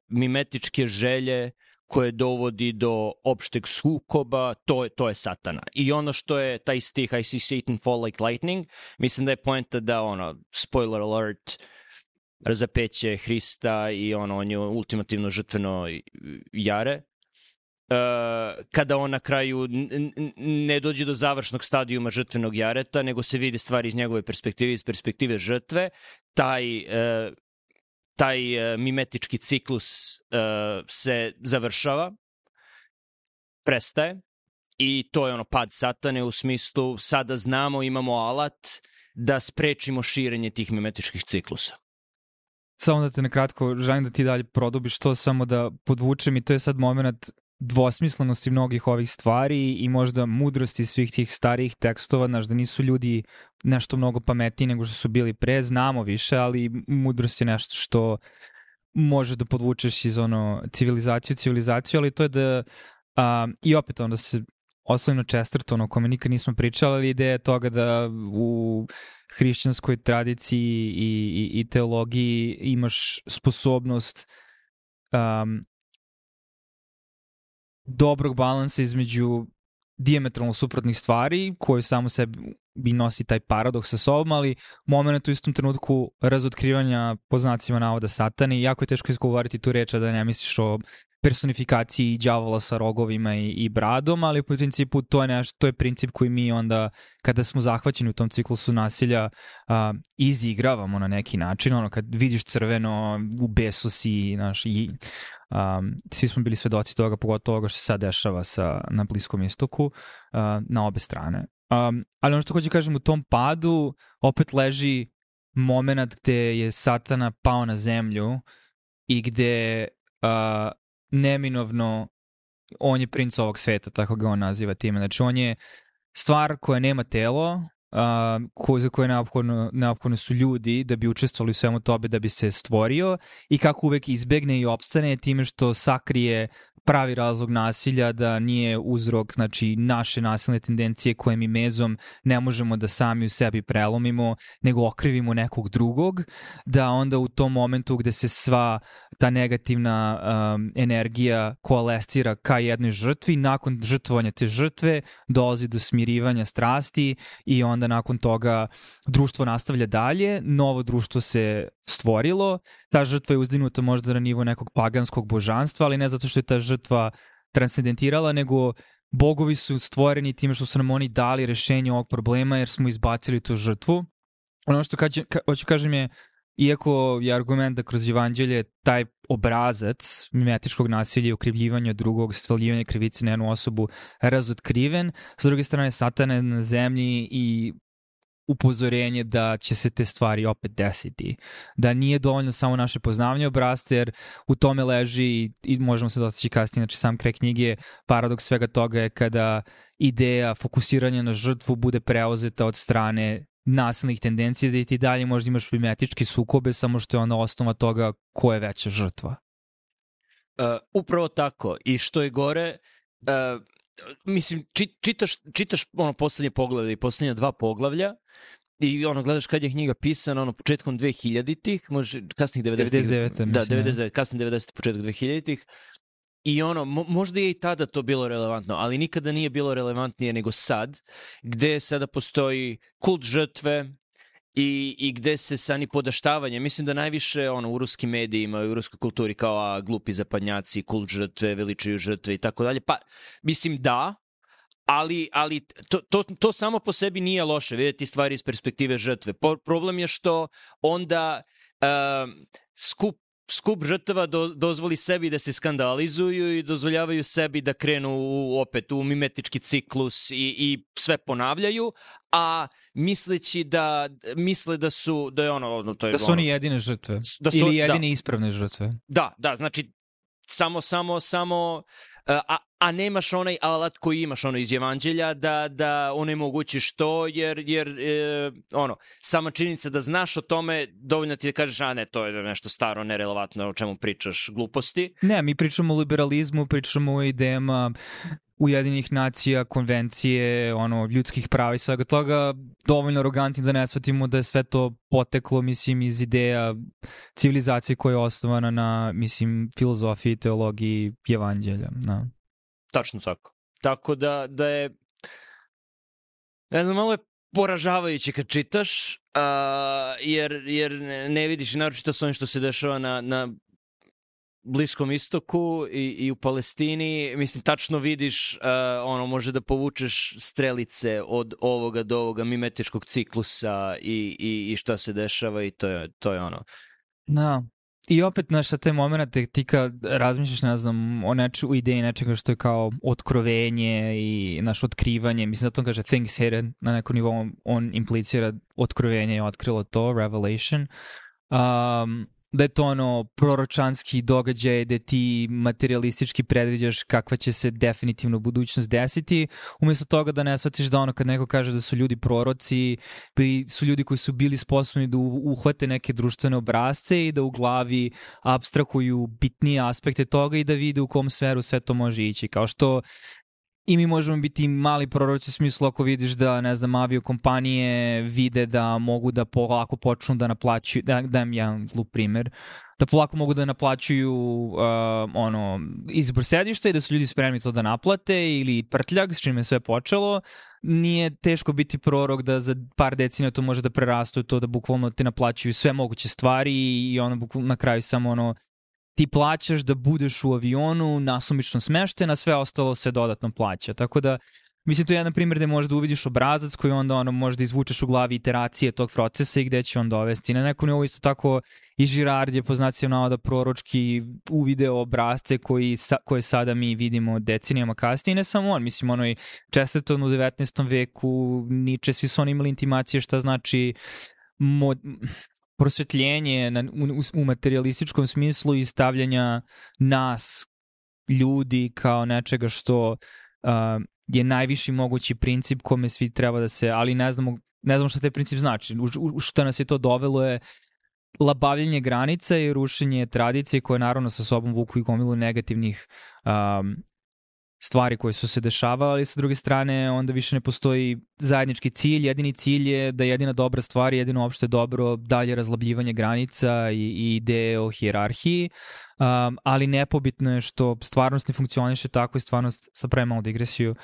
A: mimetičke želje koje dovodi do opšteg sukoba, to je, to je satana. I ono što je taj stih I see Satan fall like lightning, mislim da je poenta da, ono, spoiler alert, razapeće Hrista i ono, on je ultimativno žrtveno jare. kada on na kraju ne dođe do završnog stadijuma žrtvenog jareta, nego se vidi stvari iz njegove perspektive, iz perspektive žrtve, taj uh, taj uh, mimetički ciklus uh, se završava, prestaje i to je ono pad satane u smislu sada znamo, imamo alat da sprečimo širenje tih mimetičkih ciklusa.
B: Samo da te nakratko, želim da ti dalje produbiš to, samo da podvučem i to je sad moment dvosmislenosti mnogih ovih stvari i možda mudrosti svih tih starijih tekstova, znaš da nisu ljudi nešto mnogo pametniji nego što su bili pre, znamo više, ali mudrost je nešto što može da podvučeš iz ono civilizaciju, civilizaciju, ali to je da a, i opet onda se oslovim na Chesterton o kome nikad nismo pričali, ali ideja toga da u hrišćanskoj tradiciji i, i, i teologiji imaš sposobnost um, dobrog balansa između diametralno suprotnih stvari koje samo sebi bi nosi taj paradoks sa sobom, ali moment u istom trenutku razotkrivanja po znacima navoda satani, jako je teško izgovoriti tu reč da ne misliš o personifikaciji đavola sa rogovima i, i bradom, ali u principu to je nešto, to je princip koji mi onda kada smo zahvaćeni u tom ciklusu nasilja a, izigravamo na neki način, ono kad vidiš crveno u besu si, znaš, i um, svi smo bili svedoci toga, pogotovo toga što se sad dešava sa, na Bliskom istoku, uh, na obe strane. Um, ali ono što hoću da kažem, u tom padu opet leži moment gde je satana pao na zemlju i gde uh, neminovno on je princ ovog sveta, tako ga on naziva time. Znači on je stvar koja nema telo, uh, ko, za koje neophodno, neophodno su ljudi da bi učestvovali u svemu tobe da bi se stvorio i kako uvek izbegne i opstane time što sakrije pravi razlog nasilja, da nije uzrok znači, naše nasilne tendencije koje mi mezom ne možemo da sami u sebi prelomimo, nego okrivimo nekog drugog, da onda u tom momentu gde se sva ta negativna um, energija koalescira ka jednoj žrtvi, nakon žrtvovanja te žrtve dolazi do smirivanja strasti i onda nakon toga društvo nastavlja dalje, novo društvo se stvorilo, ta žrtva je uzdinuta možda na nivo nekog paganskog božanstva, ali ne zato što je ta žrtva transcendentirala, nego bogovi su stvoreni time što su nam oni dali rešenje ovog problema jer smo izbacili tu žrtvu. Ono što kađe, ka, hoću kažem je, iako je argument da kroz evanđelje taj obrazac mimetičkog nasilja i ukrivljivanja drugog, stvaljivanja krivice na jednu osobu razotkriven, s druge strane satana na zemlji i upozorenje da će se te stvari opet desiti. Da nije dovoljno samo naše poznavanje obrazca, jer u tome leži i, i možemo se dotaći kasnije, znači sam kraj knjige, paradoks svega toga je kada ideja fokusiranja na žrtvu bude preuzeta od strane nasilnih tendencija da i ti dalje možda imaš primetički sukobe, samo što je ona osnova toga ko je veća žrtva.
A: Uh, upravo tako. I što je gore, uh, mislim, čitaš, čitaš ono poslednje poglavlje i poslednja dva poglavlja i ono gledaš kad je knjiga pisana ono početkom 2000-ih, može kasnih 90-ih.
B: 99.
A: Da, 99, kasnih 90 početak 2000-ih. I ono, možda je i tada to bilo relevantno, ali nikada nije bilo relevantnije nego sad, gde sada postoji kult žrtve, i, i gde se sa ni podaštavanje, mislim da najviše ono, u ruskim medijima i u ruskoj kulturi kao a, glupi zapadnjaci, kult žrtve, veličaju žrtve i tako dalje, pa mislim da, ali, ali to, to, to samo po sebi nije loše, vidjeti stvari iz perspektive žrtve. Po, problem je što onda uh, skup skup žrtava do, dozvoli sebi da se skandalizuju i dozvoljavaju sebi da krenu u, opet u mimetički ciklus i, i sve ponavljaju, a misleći da misle da su da je ono to je
B: da su
A: ono,
B: oni jedine žrtve da su, ili jedine da, ispravne žrtve.
A: Da, da, znači samo samo samo a, a nemaš onaj alat koji imaš ono iz evanđelja da, da onemogućiš to jer, jer e, ono, sama činjenica da znaš o tome dovoljno ti da kažeš a ne, to je nešto staro, nerelevantno o čemu pričaš gluposti.
B: Ne, mi pričamo o liberalizmu, pričamo o idejama Ujedinih nacija, konvencije, ono, ljudskih prava i svega toga, dovoljno arogantni da ne shvatimo da je sve to poteklo, mislim, iz ideja civilizacije koja je osnovana na, mislim, filozofiji, teologiji, evanđelja. Da.
A: Tačno tako. Tako da, da je, ne znam, malo je poražavajuće kad čitaš, uh, jer, jer ne vidiš, naročito sa onim što se dešava na, na Bliskom istoku i, i u Palestini, mislim, tačno vidiš, uh, ono, može da povučeš strelice od ovoga do ovoga mimetičkog ciklusa i, i, i šta se dešava i to je, to je ono.
B: Da, I opet, znaš, sa te momenta ti kad razmišljaš, ne znam, o, neč, o ideji nečega što je kao otkrovenje i naš otkrivanje, mislim da to kaže things hidden, na nekom nivou on implicira otkrovenje i otkrilo to, revelation. Um, da je to ono proročanski događaj da ti materialistički predviđaš kakva će se definitivno budućnost desiti, umesto toga da ne shvatiš da ono kad neko kaže da su ljudi proroci, su ljudi koji su bili sposobni da uhvate neke društvene obrazce i da u glavi abstrakuju bitnije aspekte toga i da vide u kom sferu sve to može ići. Kao što i mi možemo biti mali proroci u smislu ako vidiš da, ne znam, aviokompanije vide da mogu da polako počnu da naplaćuju, da dajem jedan glup primer, da polako mogu da naplaćuju uh, ono, izbor sedišta i da su ljudi spremni to da naplate ili prtljag, s čime je sve počelo, nije teško biti prorok da za par decenija to može da prerastu to da bukvalno te naplaćuju sve moguće stvari i ono na kraju samo ono ti plaćaš da budeš u avionu nasumično smešten, a sve ostalo se dodatno plaća. Tako da, mislim, to je jedan primjer gde možeš da uvidiš obrazac koji onda ono, možeš da izvučeš u glavi iteracije tog procesa i gde će on dovesti. Na nekom nivou isto tako i Girard je poznacio da proročki uvideo obrazce koji, sa, koje sada mi vidimo decenijama kasnije. I ne samo on, mislim, ono i Chesterton u 19. veku, Nietzsche, svi su oni imali intimacije šta znači mod, prosvetljenje na, u, u materialističkom smislu i stavljanja nas, ljudi, kao nečega što uh, je najviši mogući princip kome svi treba da se, ali ne znamo, ne znamo šta taj princip znači. U, u šta nas je to dovelo je labavljenje granica i rušenje tradicije koje naravno sa sobom vuku i gomilu negativnih um, stvari koje su se dešavale, ali sa druge strane onda više ne postoji zajednički cilj, jedini cilj je da jedina dobra stvar, jedino opšte dobro dalje razlabljivanje granica i, i ideje o hijerarhiji, um, ali nepobitno je što stvarnost ne funkcioniše tako i stvarnost, sa premalu digresiju,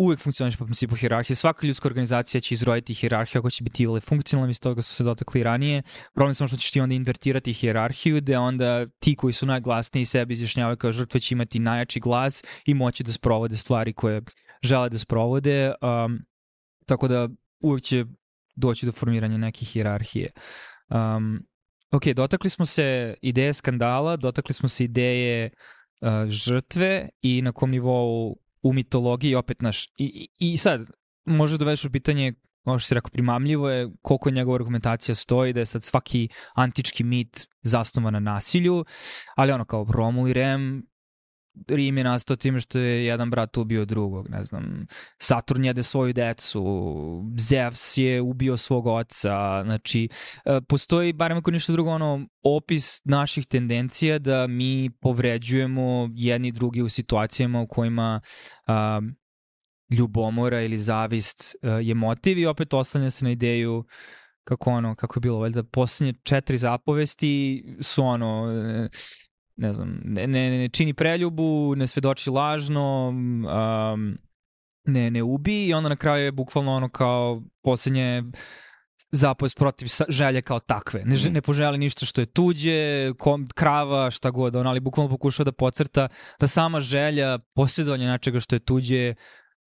B: uvek funkcioniš po principu hirarhije. Svaka ljudska organizacija će izroditi hirarhiju ako će biti ili funkcionalna, iz toga su se dotakli ranije. Problem samo što ćeš ti onda invertirati hirarhiju, gde onda ti koji su najglasniji sebi izjašnjavaju kao žrtve će imati najjači glas i moći da sprovode stvari koje žele da sprovode. Um, tako da uvek će doći do formiranja neke hirarhije. Um, ok, dotakli smo se ideje skandala, dotakli smo se ideje uh, žrtve i na kom nivou u mitologiji opet naš i, i, i sad može da u pitanje ono što si rekao, primamljivo je koliko njegova argumentacija stoji, da je sad svaki antički mit zasnovan na nasilju, ali ono kao Romul i Rem Rim je nastao time što je jedan brat ubio drugog, ne znam, Saturn jede svoju decu, Zeus je ubio svog oca, znači, e, postoji, barem ako ništa drugo, ono, opis naših tendencija da mi povređujemo jedni drugi u situacijama u kojima a, ljubomora ili zavist a, je motiv i opet oslanja se na ideju kako ono, kako je bilo, valjda, poslednje četiri zapovesti su ono, ne znam, ne, ne, ne čini preljubu, ne svedoči lažno, um, ne, ne ubi i onda na kraju je bukvalno ono kao poslednje zapovest protiv želje kao takve. Ne, ne poželi ništa što je tuđe, kom, krava, šta god, on, ali bukvalno pokušava da pocrta da sama želja posjedovanja nečega što je tuđe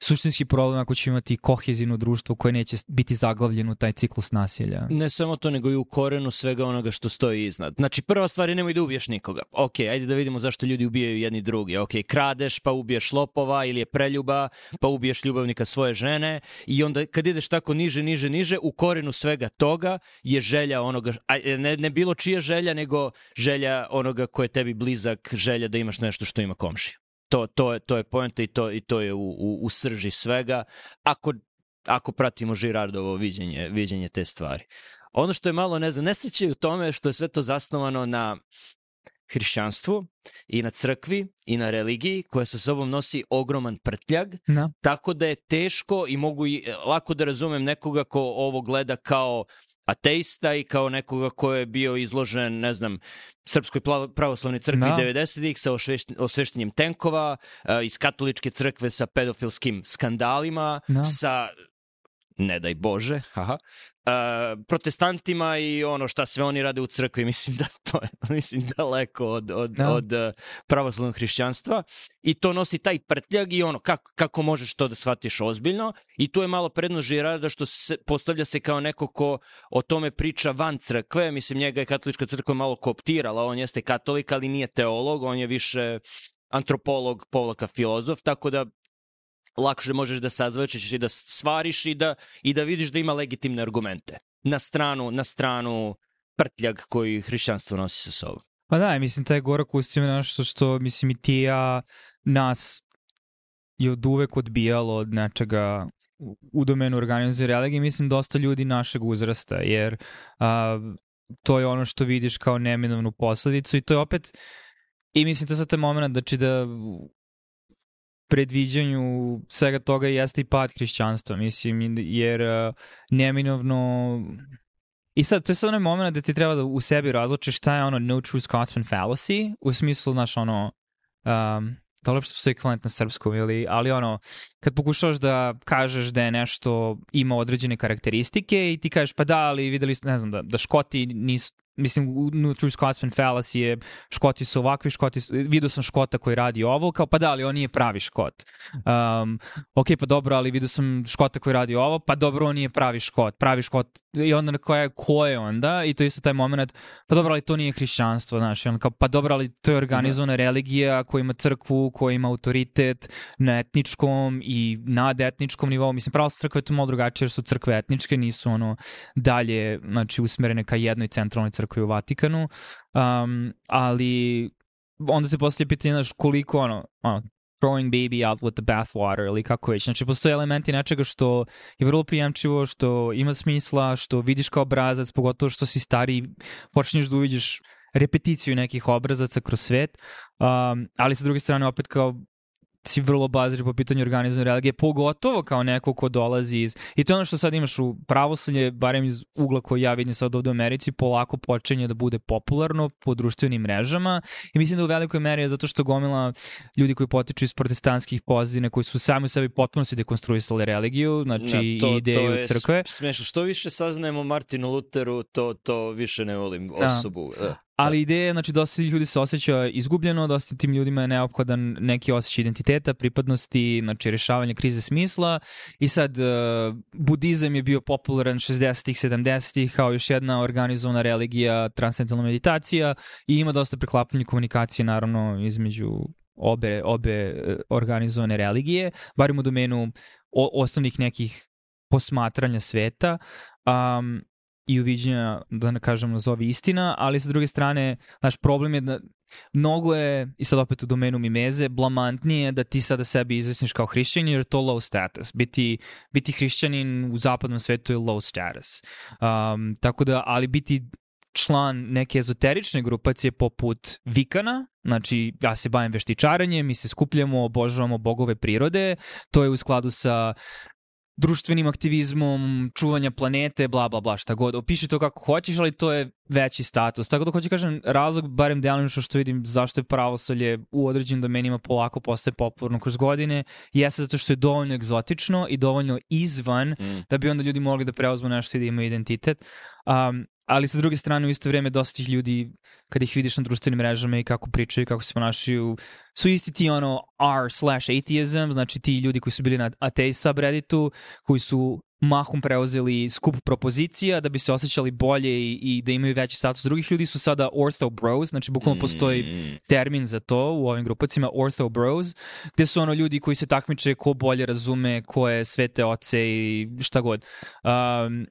B: suštinski problem ako ćemo imati kohezivno društvo koje neće biti zaglavljeno u taj ciklus nasilja.
A: Ne samo to, nego i u korenu svega onoga što stoji iznad. Znači, prva stvar je nemoj da ubiješ nikoga. Ok, ajde da vidimo zašto ljudi ubijaju jedni drugi. Ok, kradeš, pa ubiješ lopova ili je preljuba, pa ubiješ ljubavnika svoje žene i onda kad ideš tako niže, niže, niže, u korenu svega toga je želja onoga, ne, ne bilo čija želja, nego želja onoga ko je tebi blizak, želja da imaš nešto što ima komšija to, to, je, to je poenta i to, i to je u, u, u srži svega, ako, ako pratimo Žirardovo viđenje, viđenje te stvari. Ono što je malo, ne znam, nesreće u tome što je sve to zasnovano na hrišćanstvu i na crkvi i na religiji koja sa sobom nosi ogroman prtljag, no. Da. tako da je teško i mogu i lako da razumem nekoga ko ovo gleda kao ateista i kao nekoga ko je bio izložen, ne znam, Srpskoj pravoslavnoj crkvi no. Da. 90-ih sa osveštenjem tenkova, iz katoličke crkve sa pedofilskim skandalima, no. Da. sa ne daj Bože, haha, uh, protestantima i ono šta sve oni rade u crkvi, mislim da to je mislim, daleko od, od, da. od uh, pravoslavnog hrišćanstva. I to nosi taj prtljag i ono kako, kako možeš to da shvatiš ozbiljno. I tu je malo prednost Žirarda što se, postavlja se kao neko ko o tome priča van crkve, mislim njega je katolička crkva malo kooptirala, on jeste katolik ali nije teolog, on je više antropolog, povlaka filozof, tako da lakše možeš da sazvačeš i da svariš i da, i da vidiš da ima legitimne argumente. Na stranu, na stranu prtljag koji hrišćanstvo nosi sa sobom.
B: Pa da, mislim, taj gorak ustima je nešto što, mislim, i ti ja nas je od uvek odbijalo od nečega u domenu organizacije religije, mislim, dosta ljudi našeg uzrasta, jer a, to je ono što vidiš kao neminovnu posledicu i to je opet, i mislim, to je sad taj moment, znači da predviđanju svega toga jeste i pad hrišćanstva, mislim, jer uh, neminovno I sad, to je sad onaj moment da ti treba da u sebi razločiš šta je ono no true Scotsman fallacy, u smislu, znaš, ono, um, da li uopšte postoji ekvivalent na srpskom, ili, ali ono, kad pokušavaš da kažeš da je nešto ima određene karakteristike i ti kažeš pa da, ali videli, ne znam, da, da Škoti nisu, mislim, u True Scotsman fallacy je Škoti su ovakvi, Škoti su, vidio sam Škota koji radi ovo, kao pa da, ali on nije pravi Škot. Um, ok, pa dobro, ali vidio sam Škota koji radi ovo, pa dobro, on nije pravi Škot. Pravi Škot, i onda koja je, ko je onda? I to je isto taj moment, pa dobro, ali to nije hrišćanstvo, znaš, on kao, pa dobro, ali to je organizovana religija koja ima crkvu, koja ima autoritet na etničkom i nadetničkom nivou. Mislim, pravo crkve je to malo drugačije, jer su crkve etničke, nisu ono dalje, znači, usmerene ka jednoj centralnoj crkvi crkvi u Vatikanu, um, ali onda se postavlja pitanje, znaš, koliko ono, ono, throwing baby out with the bathwater ili kako već. Znači, postoje elementi nečega što je vrlo prijemčivo, što ima smisla, što vidiš kao obrazac, pogotovo što si stari, počneš da uviđeš repeticiju nekih obrazaca kroz svet, um, ali sa druge strane opet kao si vrlo bazir po pitanju organizovane religije, pogotovo kao neko ko dolazi iz... I to je ono što sad imaš u pravoslanje, barem iz ugla koji ja vidim sad ovde u Americi, polako počinje da bude popularno po društvenim mrežama i mislim da u velikoj meri je zato što gomila ljudi koji potiču iz protestantskih pozadine, koji su sami u sebi potpuno se dekonstruisali religiju, znači ja, to, i ideju to je crkve.
A: Smešno, što više saznajemo Martinu Luteru, to, to više ne volim da. osobu. Da.
B: Ali ideja je, znači, dosta ljudi se osjeća izgubljeno, dosta tim ljudima je neophodan neki osjećaj identiteta, pripadnosti, znači, rešavanje krize smisla. I sad, uh, budizam je bio popularan 60-ih, 70-ih kao još jedna organizovana religija, transcendentalna meditacija i ima dosta preklapanja komunikacije, naravno, između obe, obe e, organizovane religije, barim u domenu osnovnih nekih posmatranja sveta. Um, i uviđenja, da ne kažem, nazovi istina, ali sa druge strane, naš problem je da mnogo je, i sad opet u domenu mimeze, blamantnije da ti sada sebi izvesniš kao hrišćanin jer je to low status. Biti, biti hrišćanin u zapadnom svetu je low status. Um, tako da, ali biti član neke ezoterične grupacije poput Vikana, znači ja se bavim veštičaranjem, mi se skupljamo, obožavamo bogove prirode, to je u skladu sa društvenim aktivizmom, čuvanja planete, bla, bla, bla, šta god. Opiši to kako hoćeš, ali to je veći status. Tako da hoću kažem, razlog, barem delimično što vidim zašto je pravosolje u određenim domenima polako postaje popularno kroz godine, jeste zato što je dovoljno egzotično i dovoljno izvan mm. da bi onda ljudi mogli da preuzmu nešto i da imaju identitet. Um, ali sa druge strane u isto vreme dosta tih ljudi kad ih vidiš na društvenim mrežama i kako pričaju, kako se ponašaju, su isti ti ono r slash atheism, znači ti ljudi koji su bili na ateist subredditu, koji su mahom preuzeli skup propozicija da bi se osjećali bolje i, i da imaju veći status. Drugih ljudi su sada ortho bros, znači bukvalno postoji mm. termin za to u ovim grupacima, ortho bros, gde su ono ljudi koji se takmiče ko bolje razume, ko je svete oce i šta god. Um,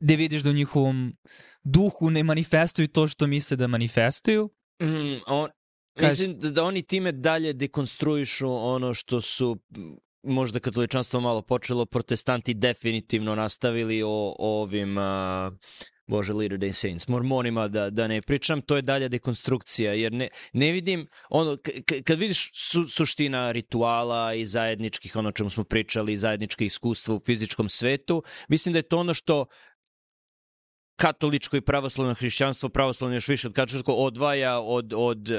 B: gde vidiš da u njihovom duhu ne manifestuju to što misle da manifestuju.
A: Mm, on, Kaži... Mislim da, da oni time dalje dekonstruišu ono što su možda katoličanstvo malo počelo, protestanti definitivno nastavili o, o ovim a, Bože, Later Day Saints, mormonima da, da ne pričam, to je dalja dekonstrukcija, jer ne, ne vidim, ono, kad vidiš su, suština rituala i zajedničkih, ono čemu smo pričali, zajedničke iskustva u fizičkom svetu, mislim da je to ono što katoličko i pravoslavno hrišćanstvo, pravoslavno još više od katoličko, odvaja od, od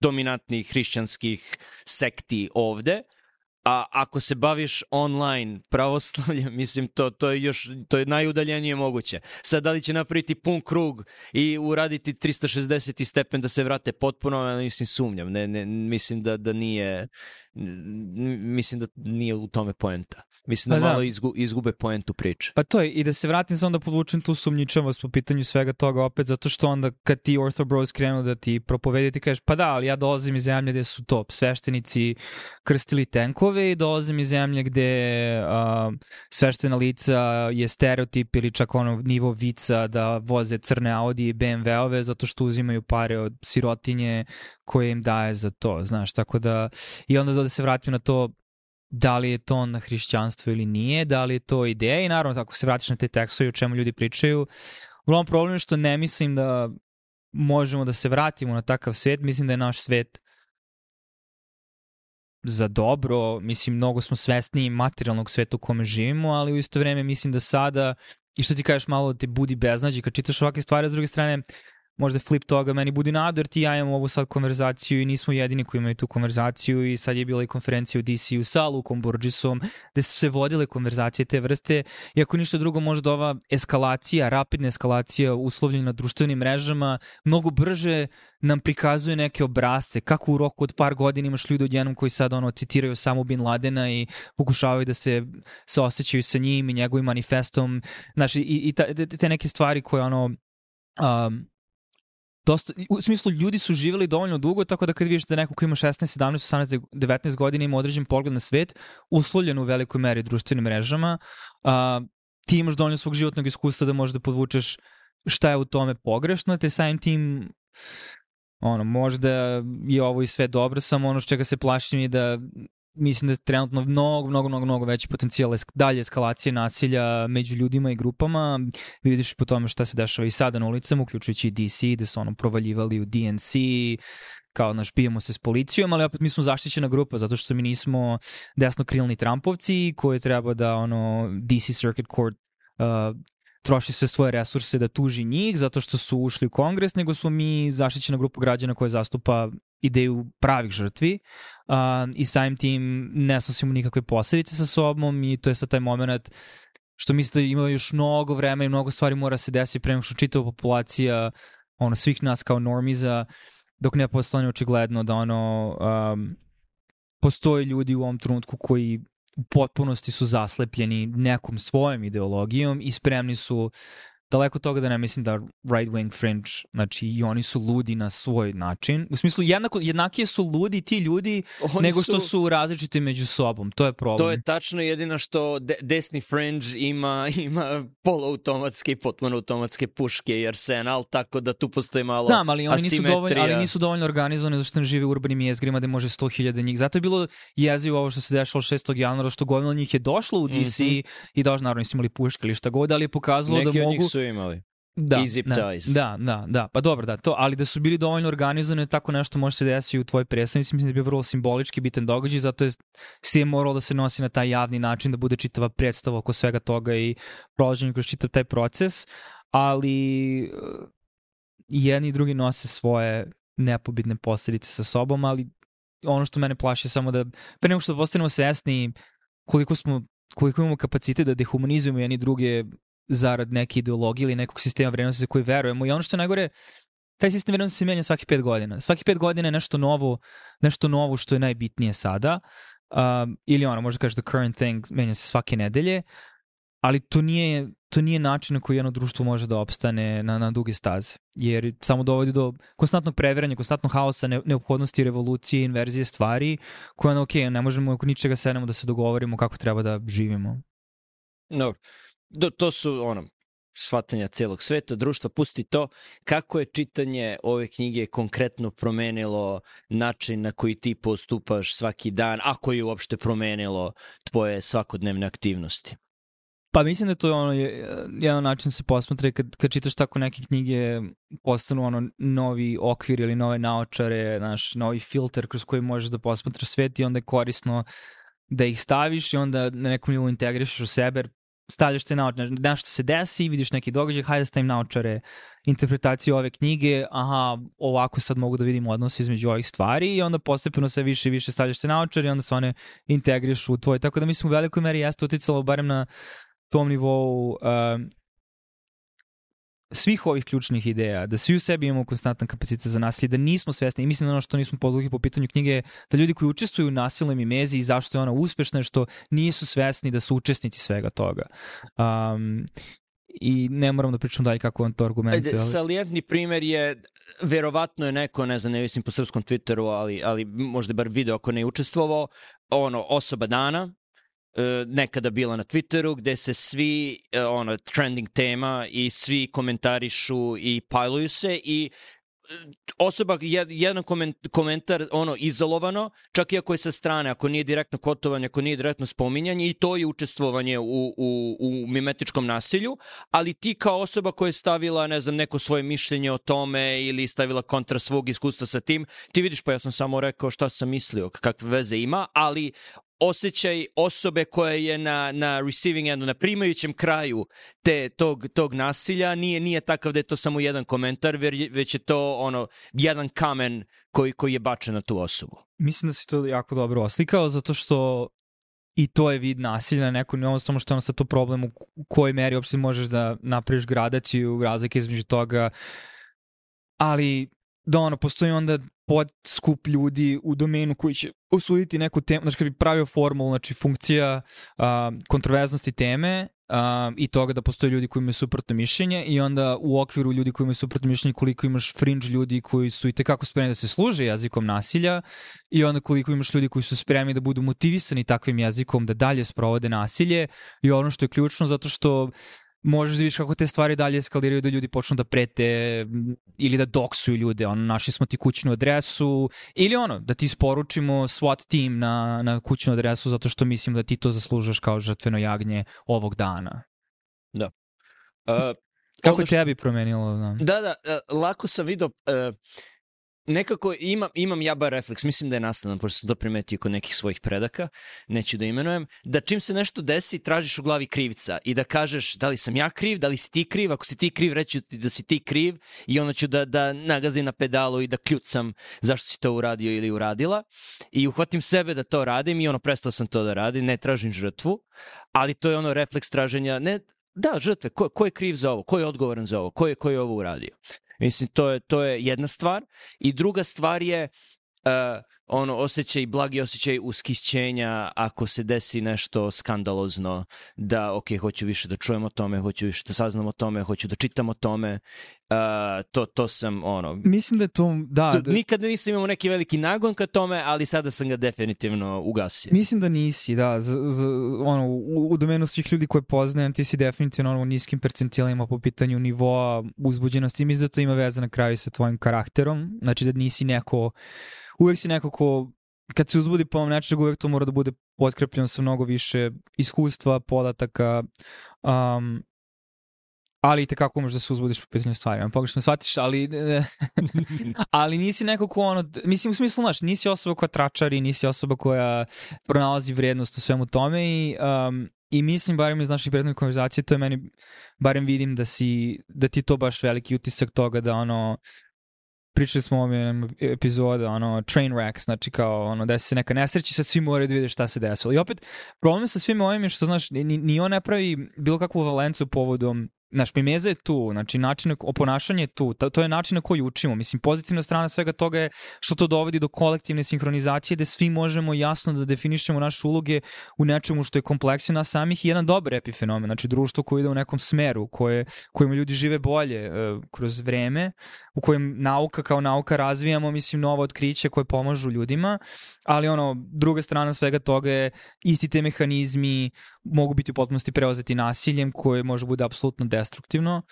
A: dominantnih hrišćanskih sekti ovde, a ako se baviš online pravoslavljem, mislim, to, to je još, to je najudaljenije moguće. Sad, da li će napraviti pun krug i uraditi 360 stepen da se vrate potpuno, mislim, sumnjam. Ne, ne, mislim da, da nije, mislim da nije u tome poenta. Mislim da, pa da. malo izgu, izgube poentu priče.
B: Pa to je, i da se vratim samo da podvučem tu sumnjičavost po pitanju svega toga opet, zato što onda kad ti Ortho Bros krenu da ti propovedi, ti kažeš, pa da, ali ja dolazim iz zemlje gde su to sveštenici krstili tenkove i dolazim iz zemlje gde uh, sveštena lica je stereotip ili čak ono nivo vica da voze crne Audi i BMW-ove zato što uzimaju pare od sirotinje koje im daje za to, znaš, tako da i onda da se vratim na to da li je to na hrišćanstvo ili nije, da li je to ideja? I naravno ako se vratiš na te tekstove o čemu ljudi pričaju, uglavnom problem je što ne mislim da možemo da se vratimo na takav svet, mislim da je naš svet za dobro, mislim mnogo smo svesni materijalnog sveta u kome živimo, ali u isto vreme mislim da sada i što ti kažeš malo da te budi beznađi kad čitaš ovakve stvari, a s druge strane možda flip toga meni budi nadu, jer ti ja imam ovu sad konverzaciju i nismo jedini koji imaju tu konverzaciju i sad je bila i konferencija u DC-u sa Lukom Burgisom, gde su se vodile konverzacije te vrste. I ako ništa drugo možda ova eskalacija, rapidna eskalacija uslovljena na društvenim mrežama mnogo brže nam prikazuje neke obrazce, kako u roku od par godina imaš ljudi odjednom koji sad ono citiraju samo Bin Ladena i pokušavaju da se saosećaju sa njim i njegovim manifestom, znači i, i ta, te neke stvari koje ono um, dosta, u smislu ljudi su živeli dovoljno dugo, tako da kad vidiš da neko ko ima 16, 17, 18, 19 godina ima određen pogled na svet, uslovljen u velikoj meri društvenim mrežama, a, ti imaš dovoljno svog životnog iskustva da možeš da podvučeš šta je u tome pogrešno, te samim tim ono, možda je ovo i sve dobro, samo ono što čega se plašim je da mislim da trenutno mnogo, mnogo, mnogo, mnogo veći potencijal esk dalje eskalacije nasilja među ljudima i grupama. Vidiš po tome šta se dešava i sada na ulicama, uključujući i DC, gde su ono provaljivali u DNC, kao naš bijemo se s policijom, ali opet mi smo zaštićena grupa zato što mi nismo desnokrilni Trumpovci koji treba da ono DC Circuit Court uh, troši sve svoje resurse da tuži njih zato što su ušli u kongres, nego smo mi zaštićena grupa građana koja zastupa ideju pravih žrtvi uh, i samim tim ne snosimo nikakve posledice sa sobom i to je sad taj moment što mislite da ima još mnogo vremena i mnogo stvari mora se desiti pre nego što čitava populacija ono, svih nas kao normiza dok ne postane očigledno da ono um, postoje ljudi u ovom trenutku koji potpunosti su zaslepljeni nekom svojom ideologijom i spremni su daleko toga da ne mislim da right wing fringe, znači i oni su ludi na svoj način. U smislu, jednako, jednakije su ludi ti ljudi oni nego što su... su različiti među sobom. To je problem.
A: To je tačno jedino što de desni fringe ima, ima poluautomatske i potpuno automatske puške i arsenal, tako da tu postoji malo
B: Znam, ali oni nisu dovoljno, ali nisu dovoljno organizovani zašto ne žive u urbanim jezgrima gde može 100.000 njih. Zato je bilo jezivo ovo što se dešalo 6. januara, što godina njih je došlo u DC mm -hmm. i došlo, naravno, nisu imali puške ili šta god, ali je pokazalo
A: Neki
B: da mogu
A: su imali.
B: Da,
A: zip
B: da,
A: ties.
B: Da, da, da, pa dobro, da, to, ali da su bili dovoljno organizovani, tako nešto može se desiti u tvojoj predstavnici, mislim da bio vrlo simbolički bitan događaj, zato je sve moralo da se nosi na taj javni način, da bude čitava predstava oko svega toga i prolaženje kroz čitav taj proces, ali eh, jedni i drugi nose svoje nepobitne posledice sa sobom, ali ono što mene plaši je samo da pre nego što postanemo svesni koliko smo koliko imamo kapacitet da dehumanizujemo jedni druge zarad neke ideologije ili nekog sistema vrednosti za koji verujemo. I ono što je najgore, taj sistem vrednosti se menja svaki pet godina. Svaki pet godina je nešto novo, nešto novo što je najbitnije sada. Um, ili ono, možda kažeš the current thing menja se svake nedelje, ali to nije, to nije način na koji jedno društvo može da opstane na, na duge staze. Jer samo dovodi do konstantnog previranja, konstantnog haosa, ne, neophodnosti revolucije, inverzije stvari, koje ono, ok, ne možemo oko ničega sednemo da se dogovorimo kako treba da živimo.
A: Dobro. Do, to su ono, shvatanja celog sveta, društva, pusti to. Kako je čitanje ove knjige konkretno promenilo način na koji ti postupaš svaki dan, ako je uopšte promenilo tvoje svakodnevne aktivnosti?
B: Pa mislim da to je ono, jedan način se posmatra kad, kad čitaš tako neke knjige postanu ono novi okvir ili nove naočare, naš novi filter kroz koji možeš da posmatraš svet i onda je korisno da ih staviš i onda na nekom nivou integrišeš u sebe, stavljaš te naočare, nešto se desi, vidiš neki događaj, hajde stavim naočare interpretaciju ove knjige, aha, ovako sad mogu da vidim odnos između ovih stvari i onda postepeno sve više i više stavljaš te naočare i onda se one integriš u tvoj. Tako da mislim u velikoj meri jeste uticalo barem na tom nivou uh, svih ovih ključnih ideja, da svi u sebi imamo konstantan kapacitet za nasilje, da nismo svesni i mislim da ono što nismo podlugi po pitanju knjige da ljudi koji učestvuju u nasilnoj mimezi i zašto je ona uspešna je što nisu svesni da su učesnici svega toga. Um, i ne moram da pričam dalje kako on to argumentuje.
A: Ali... Salijentni primer je, verovatno je neko, ne znam, ne visim po srpskom Twitteru, ali, ali možda bar video ako ne učestvovao, ono, osoba dana, nekada bila na Twitteru gde se svi e, ono trending tema i svi komentarišu i pajluju se i e, osoba jedan komentar ono izolovano, čak i ako je sa strane, ako nije direktno kotovanje, ako nije direktno spominjanje i to je učestvovanje u, u, u mimetičkom nasilju, ali ti kao osoba koja je stavila, ne znam, neko svoje mišljenje o tome ili stavila kontra svog iskustva sa tim, ti vidiš pa ja sam samo rekao šta sam mislio, kakve veze ima, ali osjećaj osobe koja je na, na receiving endu, na primajućem kraju te, tog, tog nasilja nije, nije takav da je to samo jedan komentar, već je to ono jedan kamen koji, koji je bačen na tu osobu.
B: Mislim da si to jako dobro oslikao, zato što i to je vid nasilja na nekom nivou, samo što je ono sad to problem u kojoj meri uopšte možeš da napraviš gradaciju, razlike između toga, ali da ono, postoji onda pod skup ljudi u domenu koji će osuditi neku temu, znači kad bi pravio formulu, znači funkcija uh, kontroverznosti teme uh, i toga da postoje ljudi koji imaju suprotno mišljenje i onda u okviru ljudi koji imaju suprotno mišljenje koliko imaš fringe ljudi koji su i tekako spremni da se služe jezikom nasilja i onda koliko imaš ljudi koji su spremni da budu motivisani takvim jezikom da dalje sprovode nasilje i ono što je ključno zato što možeš da vidiš kako te stvari dalje eskaliraju da ljudi počnu da prete ili da doksuju ljude, ono, našli smo ti kućnu adresu ili ono, da ti isporučimo SWAT team na, na kućnu adresu zato što mislim da ti to zaslužaš kao žrtveno jagnje ovog dana.
A: Da.
B: Uh, Kako što... tebi promenilo?
A: Da, da, uh, lako sam vidio, uh, nekako imam, imam ja bar refleks, mislim da je nastavan, pošto sam to primetio kod nekih svojih predaka, neću da imenujem, da čim se nešto desi, tražiš u glavi krivica i da kažeš da li sam ja kriv, da li si ti kriv, ako si ti kriv, reći ti da si ti kriv i onda ću da, da nagazim na pedalu i da kljucam zašto si to uradio ili uradila i uhvatim sebe da to radim i ono prestao sam to da radim, ne tražim žrtvu, ali to je ono refleks traženja, ne, da, žrtve, ko, ko je kriv za ovo, ko je odgovoran za ovo, ko je, ko je ovo uradio. Mislim, to je, to je jedna stvar. I druga stvar je uh, ono osjećaj, blagi osjećaj uskićenja ako se desi nešto skandalozno, da ok, hoću više da čujem o tome, hoću više da saznam o tome, hoću da čitam o tome Uh, to, to sam, ono...
B: Mislim da je to, da... To,
A: da... Nikada nisam imao neki veliki nagon ka tome, ali sada sam ga definitivno ugasio.
B: Mislim da nisi, da. Z, z, ono, u, u domenu svih ljudi koje poznajem, ti si definitivno ono, u niskim percentilima po pitanju nivoa uzbuđenosti. Mislim da to ima veze na kraju sa tvojim karakterom. Znači da nisi neko... Uvek si neko ko kad se uzbudi po ovom nečeg, uvek to mora da bude potkrepljeno sa mnogo više iskustva, podataka, um, ali i tekako možeš da se uzbudiš po pitanju stvari. On pogrešno shvatiš, ali, ali nisi neko ko ono, mislim u smislu, znaš, nisi osoba koja tračari, nisi osoba koja pronalazi vrednost u svemu tome i, um, i mislim, barem iz naših prethodnih konverzacije, to je meni, barem vidim da si, da ti to baš veliki utisak toga da ono, pričali smo o ovom epizodu, ono, train wreck, znači kao, ono, desi se neka nesreća sad svi moraju da vide šta se desilo. I opet, problem sa svim ovim je što, znaš, ni, ni on ne pravi bilo kakvu valencu povodom Znaš, mimeza je tu, znači način oponašanje je tu, to, je način na koji učimo. Mislim, pozitivna strana svega toga je što to dovodi do kolektivne sinhronizacije gde svi možemo jasno da definišemo naše uloge u nečemu što je kompleksio nas samih i jedan dobar epifenomen, znači društvo koje ide u nekom smeru, koje, kojima ljudi žive bolje uh, kroz vreme, u kojem nauka kao nauka razvijamo, mislim, nova otkrića koje pomažu ljudima, ali ono, druga strana svega toga je isti te mehanizmi mogu biti u potpunosti preozeti nasiljem koje može bude apsolutno destruktivno,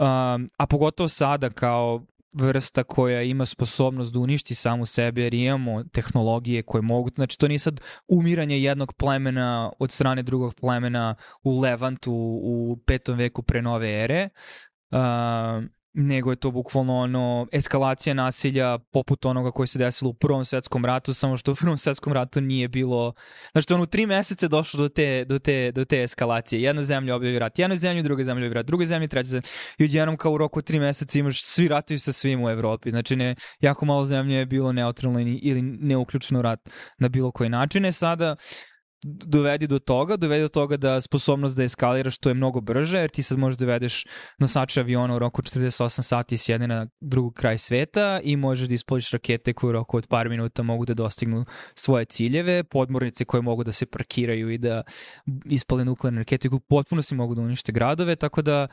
B: um, a pogotovo sada kao vrsta koja ima sposobnost da uništi samu sebe jer imamo tehnologije koje mogu, znači to nije sad umiranje jednog plemena od strane drugog plemena u Levantu u petom veku pre nove ere, uh, nego je to bukvalno ono eskalacija nasilja poput onoga koje se desilo u Prvom svetskom ratu, samo što u Prvom svetskom ratu nije bilo, znači ono u tri meseca došlo do te, do te, do te eskalacije. Jedna zemlja objavi rat, jedna zemlja, druga zemlja objavi rat, druga zemlja, treća zemlja. I odjednom kao u roku tri meseca imaš svi ratuju sa svim u Evropi. Znači ne, jako malo zemlje je bilo neutralno ili neuključeno rat na bilo koji način. E sada dovedi do toga, dovedi do toga da sposobnost da eskaliraš to je mnogo brže, jer ti sad možeš dovedeš da nosača aviona u roku 48 sati s jedne na drugu kraj sveta i možeš da ispoliš rakete koje u roku od par minuta mogu da dostignu svoje ciljeve, podmornice koje mogu da se parkiraju i da ispale nuklearne rakete koje potpuno si mogu da unište gradove, tako da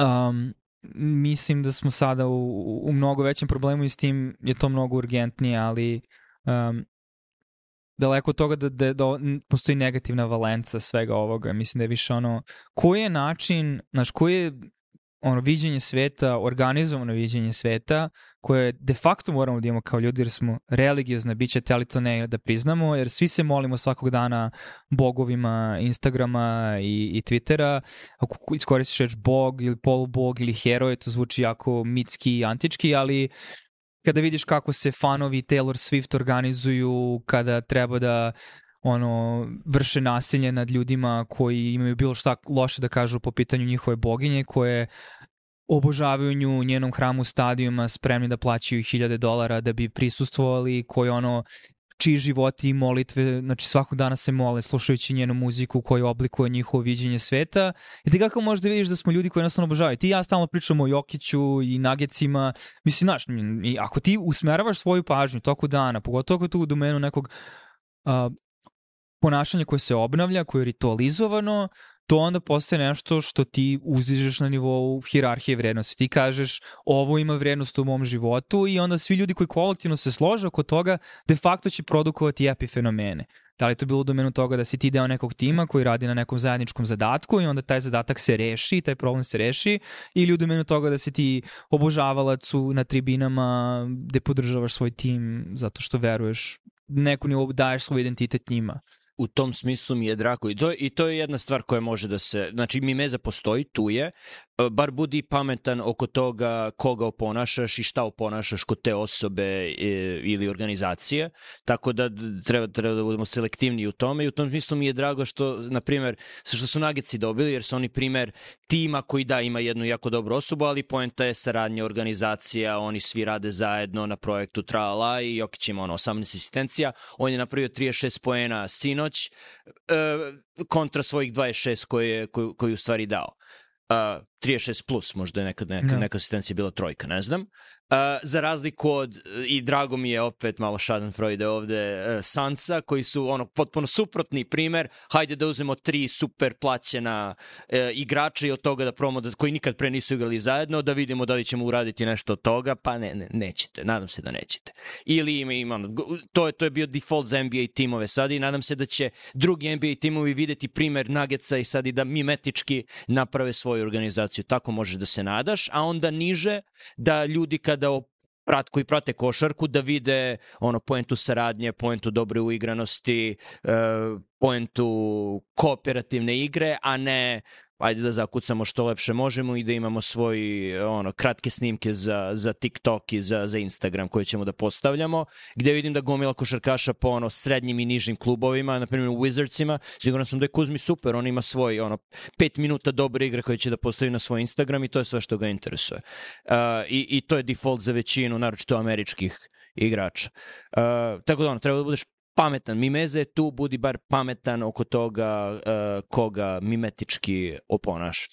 B: um, mislim da smo sada u, u mnogo većem problemu i s tim je to mnogo urgentnije, ali um, daleko od toga da, da, da postoji negativna valenca svega ovoga. Mislim da je više ono, koji je način, znaš, koji je ono viđenje sveta, organizovano viđenje sveta, koje de facto moramo da imamo kao ljudi jer smo religiozne biće, te ali to ne da priznamo, jer svi se molimo svakog dana bogovima Instagrama i, i Twittera. Ako iskoristiš reč bog ili polubog ili heroj, to zvuči jako mitski i antički, ali kada vidiš kako se fanovi Taylor Swift organizuju, kada treba da ono vrše nasilje nad ljudima koji imaju bilo šta loše da kažu po pitanju njihove boginje koje obožavaju nju u njenom hramu stadijuma spremni da plaćaju hiljade dolara da bi prisustvovali koji ono čiji životi i molitve, znači svakog dana se mole slušajući njenu muziku koja oblikuje njihovo viđenje sveta. I ti kako možeš da vidiš da smo ljudi koji jednostavno obožavaju. Ti i ja stalno pričamo o Jokiću i Nagecima. Mislim, znaš, ako ti usmeravaš svoju pažnju toku dana, pogotovo ako tu u domenu nekog uh, ponašanja koje se obnavlja, koje je ritualizovano, to onda postaje nešto što ti uzdižeš na nivou hirarhije vrednosti. Ti kažeš ovo ima vrednost u mom životu i onda svi ljudi koji kolektivno se slože oko toga de facto će produkovati epifenomene. Da li to bilo u domenu toga da si ti deo nekog tima koji radi na nekom zajedničkom zadatku i onda taj zadatak se reši, taj problem se reši, ili u domenu toga da si ti obožavalac na tribinama gde podržavaš svoj tim zato što veruješ neku nivou daješ svoj identitet njima
A: u tom smislu mi je drago. I to, i to je jedna stvar koja može da se, znači mimeza postoji, tu je, bar budi pametan oko toga koga oponašaš i šta oponašaš kod te osobe e, ili organizacije, tako da treba, treba da budemo selektivni u tome i u tom smislu mi je drago što, na primer, što su Nagici dobili, jer su oni primer tima koji da ima jednu jako dobru osobu, ali poenta je saradnja organizacija, oni svi rade zajedno na projektu Trala i Jokić ima ono 18 asistencija, on je napravio 36 poena sinoć, e, kontra svojih 26 koje, koji, koji u stvari dao. Uh, 36 plus, možda je nekad neka, no. neka asistencija bila trojka, ne znam. Uh, za razliku od, i drago mi je opet malo Schadenfreude ovde, uh, Sansa, koji su ono potpuno suprotni primer, hajde da uzmemo tri super plaćena uh, igrača i od toga da promo, da, koji nikad pre nisu igrali zajedno, da vidimo da li ćemo uraditi nešto od toga, pa ne, ne nećete, nadam se da nećete. Ili ima, ima to, je, to je bio default za NBA timove sad i nadam se da će drugi NBA timovi videti primer Nuggetsa i sad i da mimetički naprave svoju organizaciju. Tako možeš da se nadaš, a onda niže da ljudi kad kada prat, koji prate košarku da vide ono poentu saradnje, poentu dobre uigranosti, e, poentu kooperativne igre, a ne ajde da zakucamo što lepše možemo i da imamo svoj ono kratke snimke za, za TikTok i za, za Instagram koje ćemo da postavljamo, gde vidim da gomila košarkaša po ono srednjim i nižim klubovima, na primjer u Wizardsima, sigurno sam da je Kuzmi super, on ima svoj ono 5 minuta dobre igre koje će da postavi na svoj Instagram i to je sve što ga interesuje. Uh, i, I to je default za većinu, naročito američkih igrača. Uh, tako da ono, treba da budeš pametan. Mimeze tu, budi bar pametan oko toga uh, koga mimetički oponaš.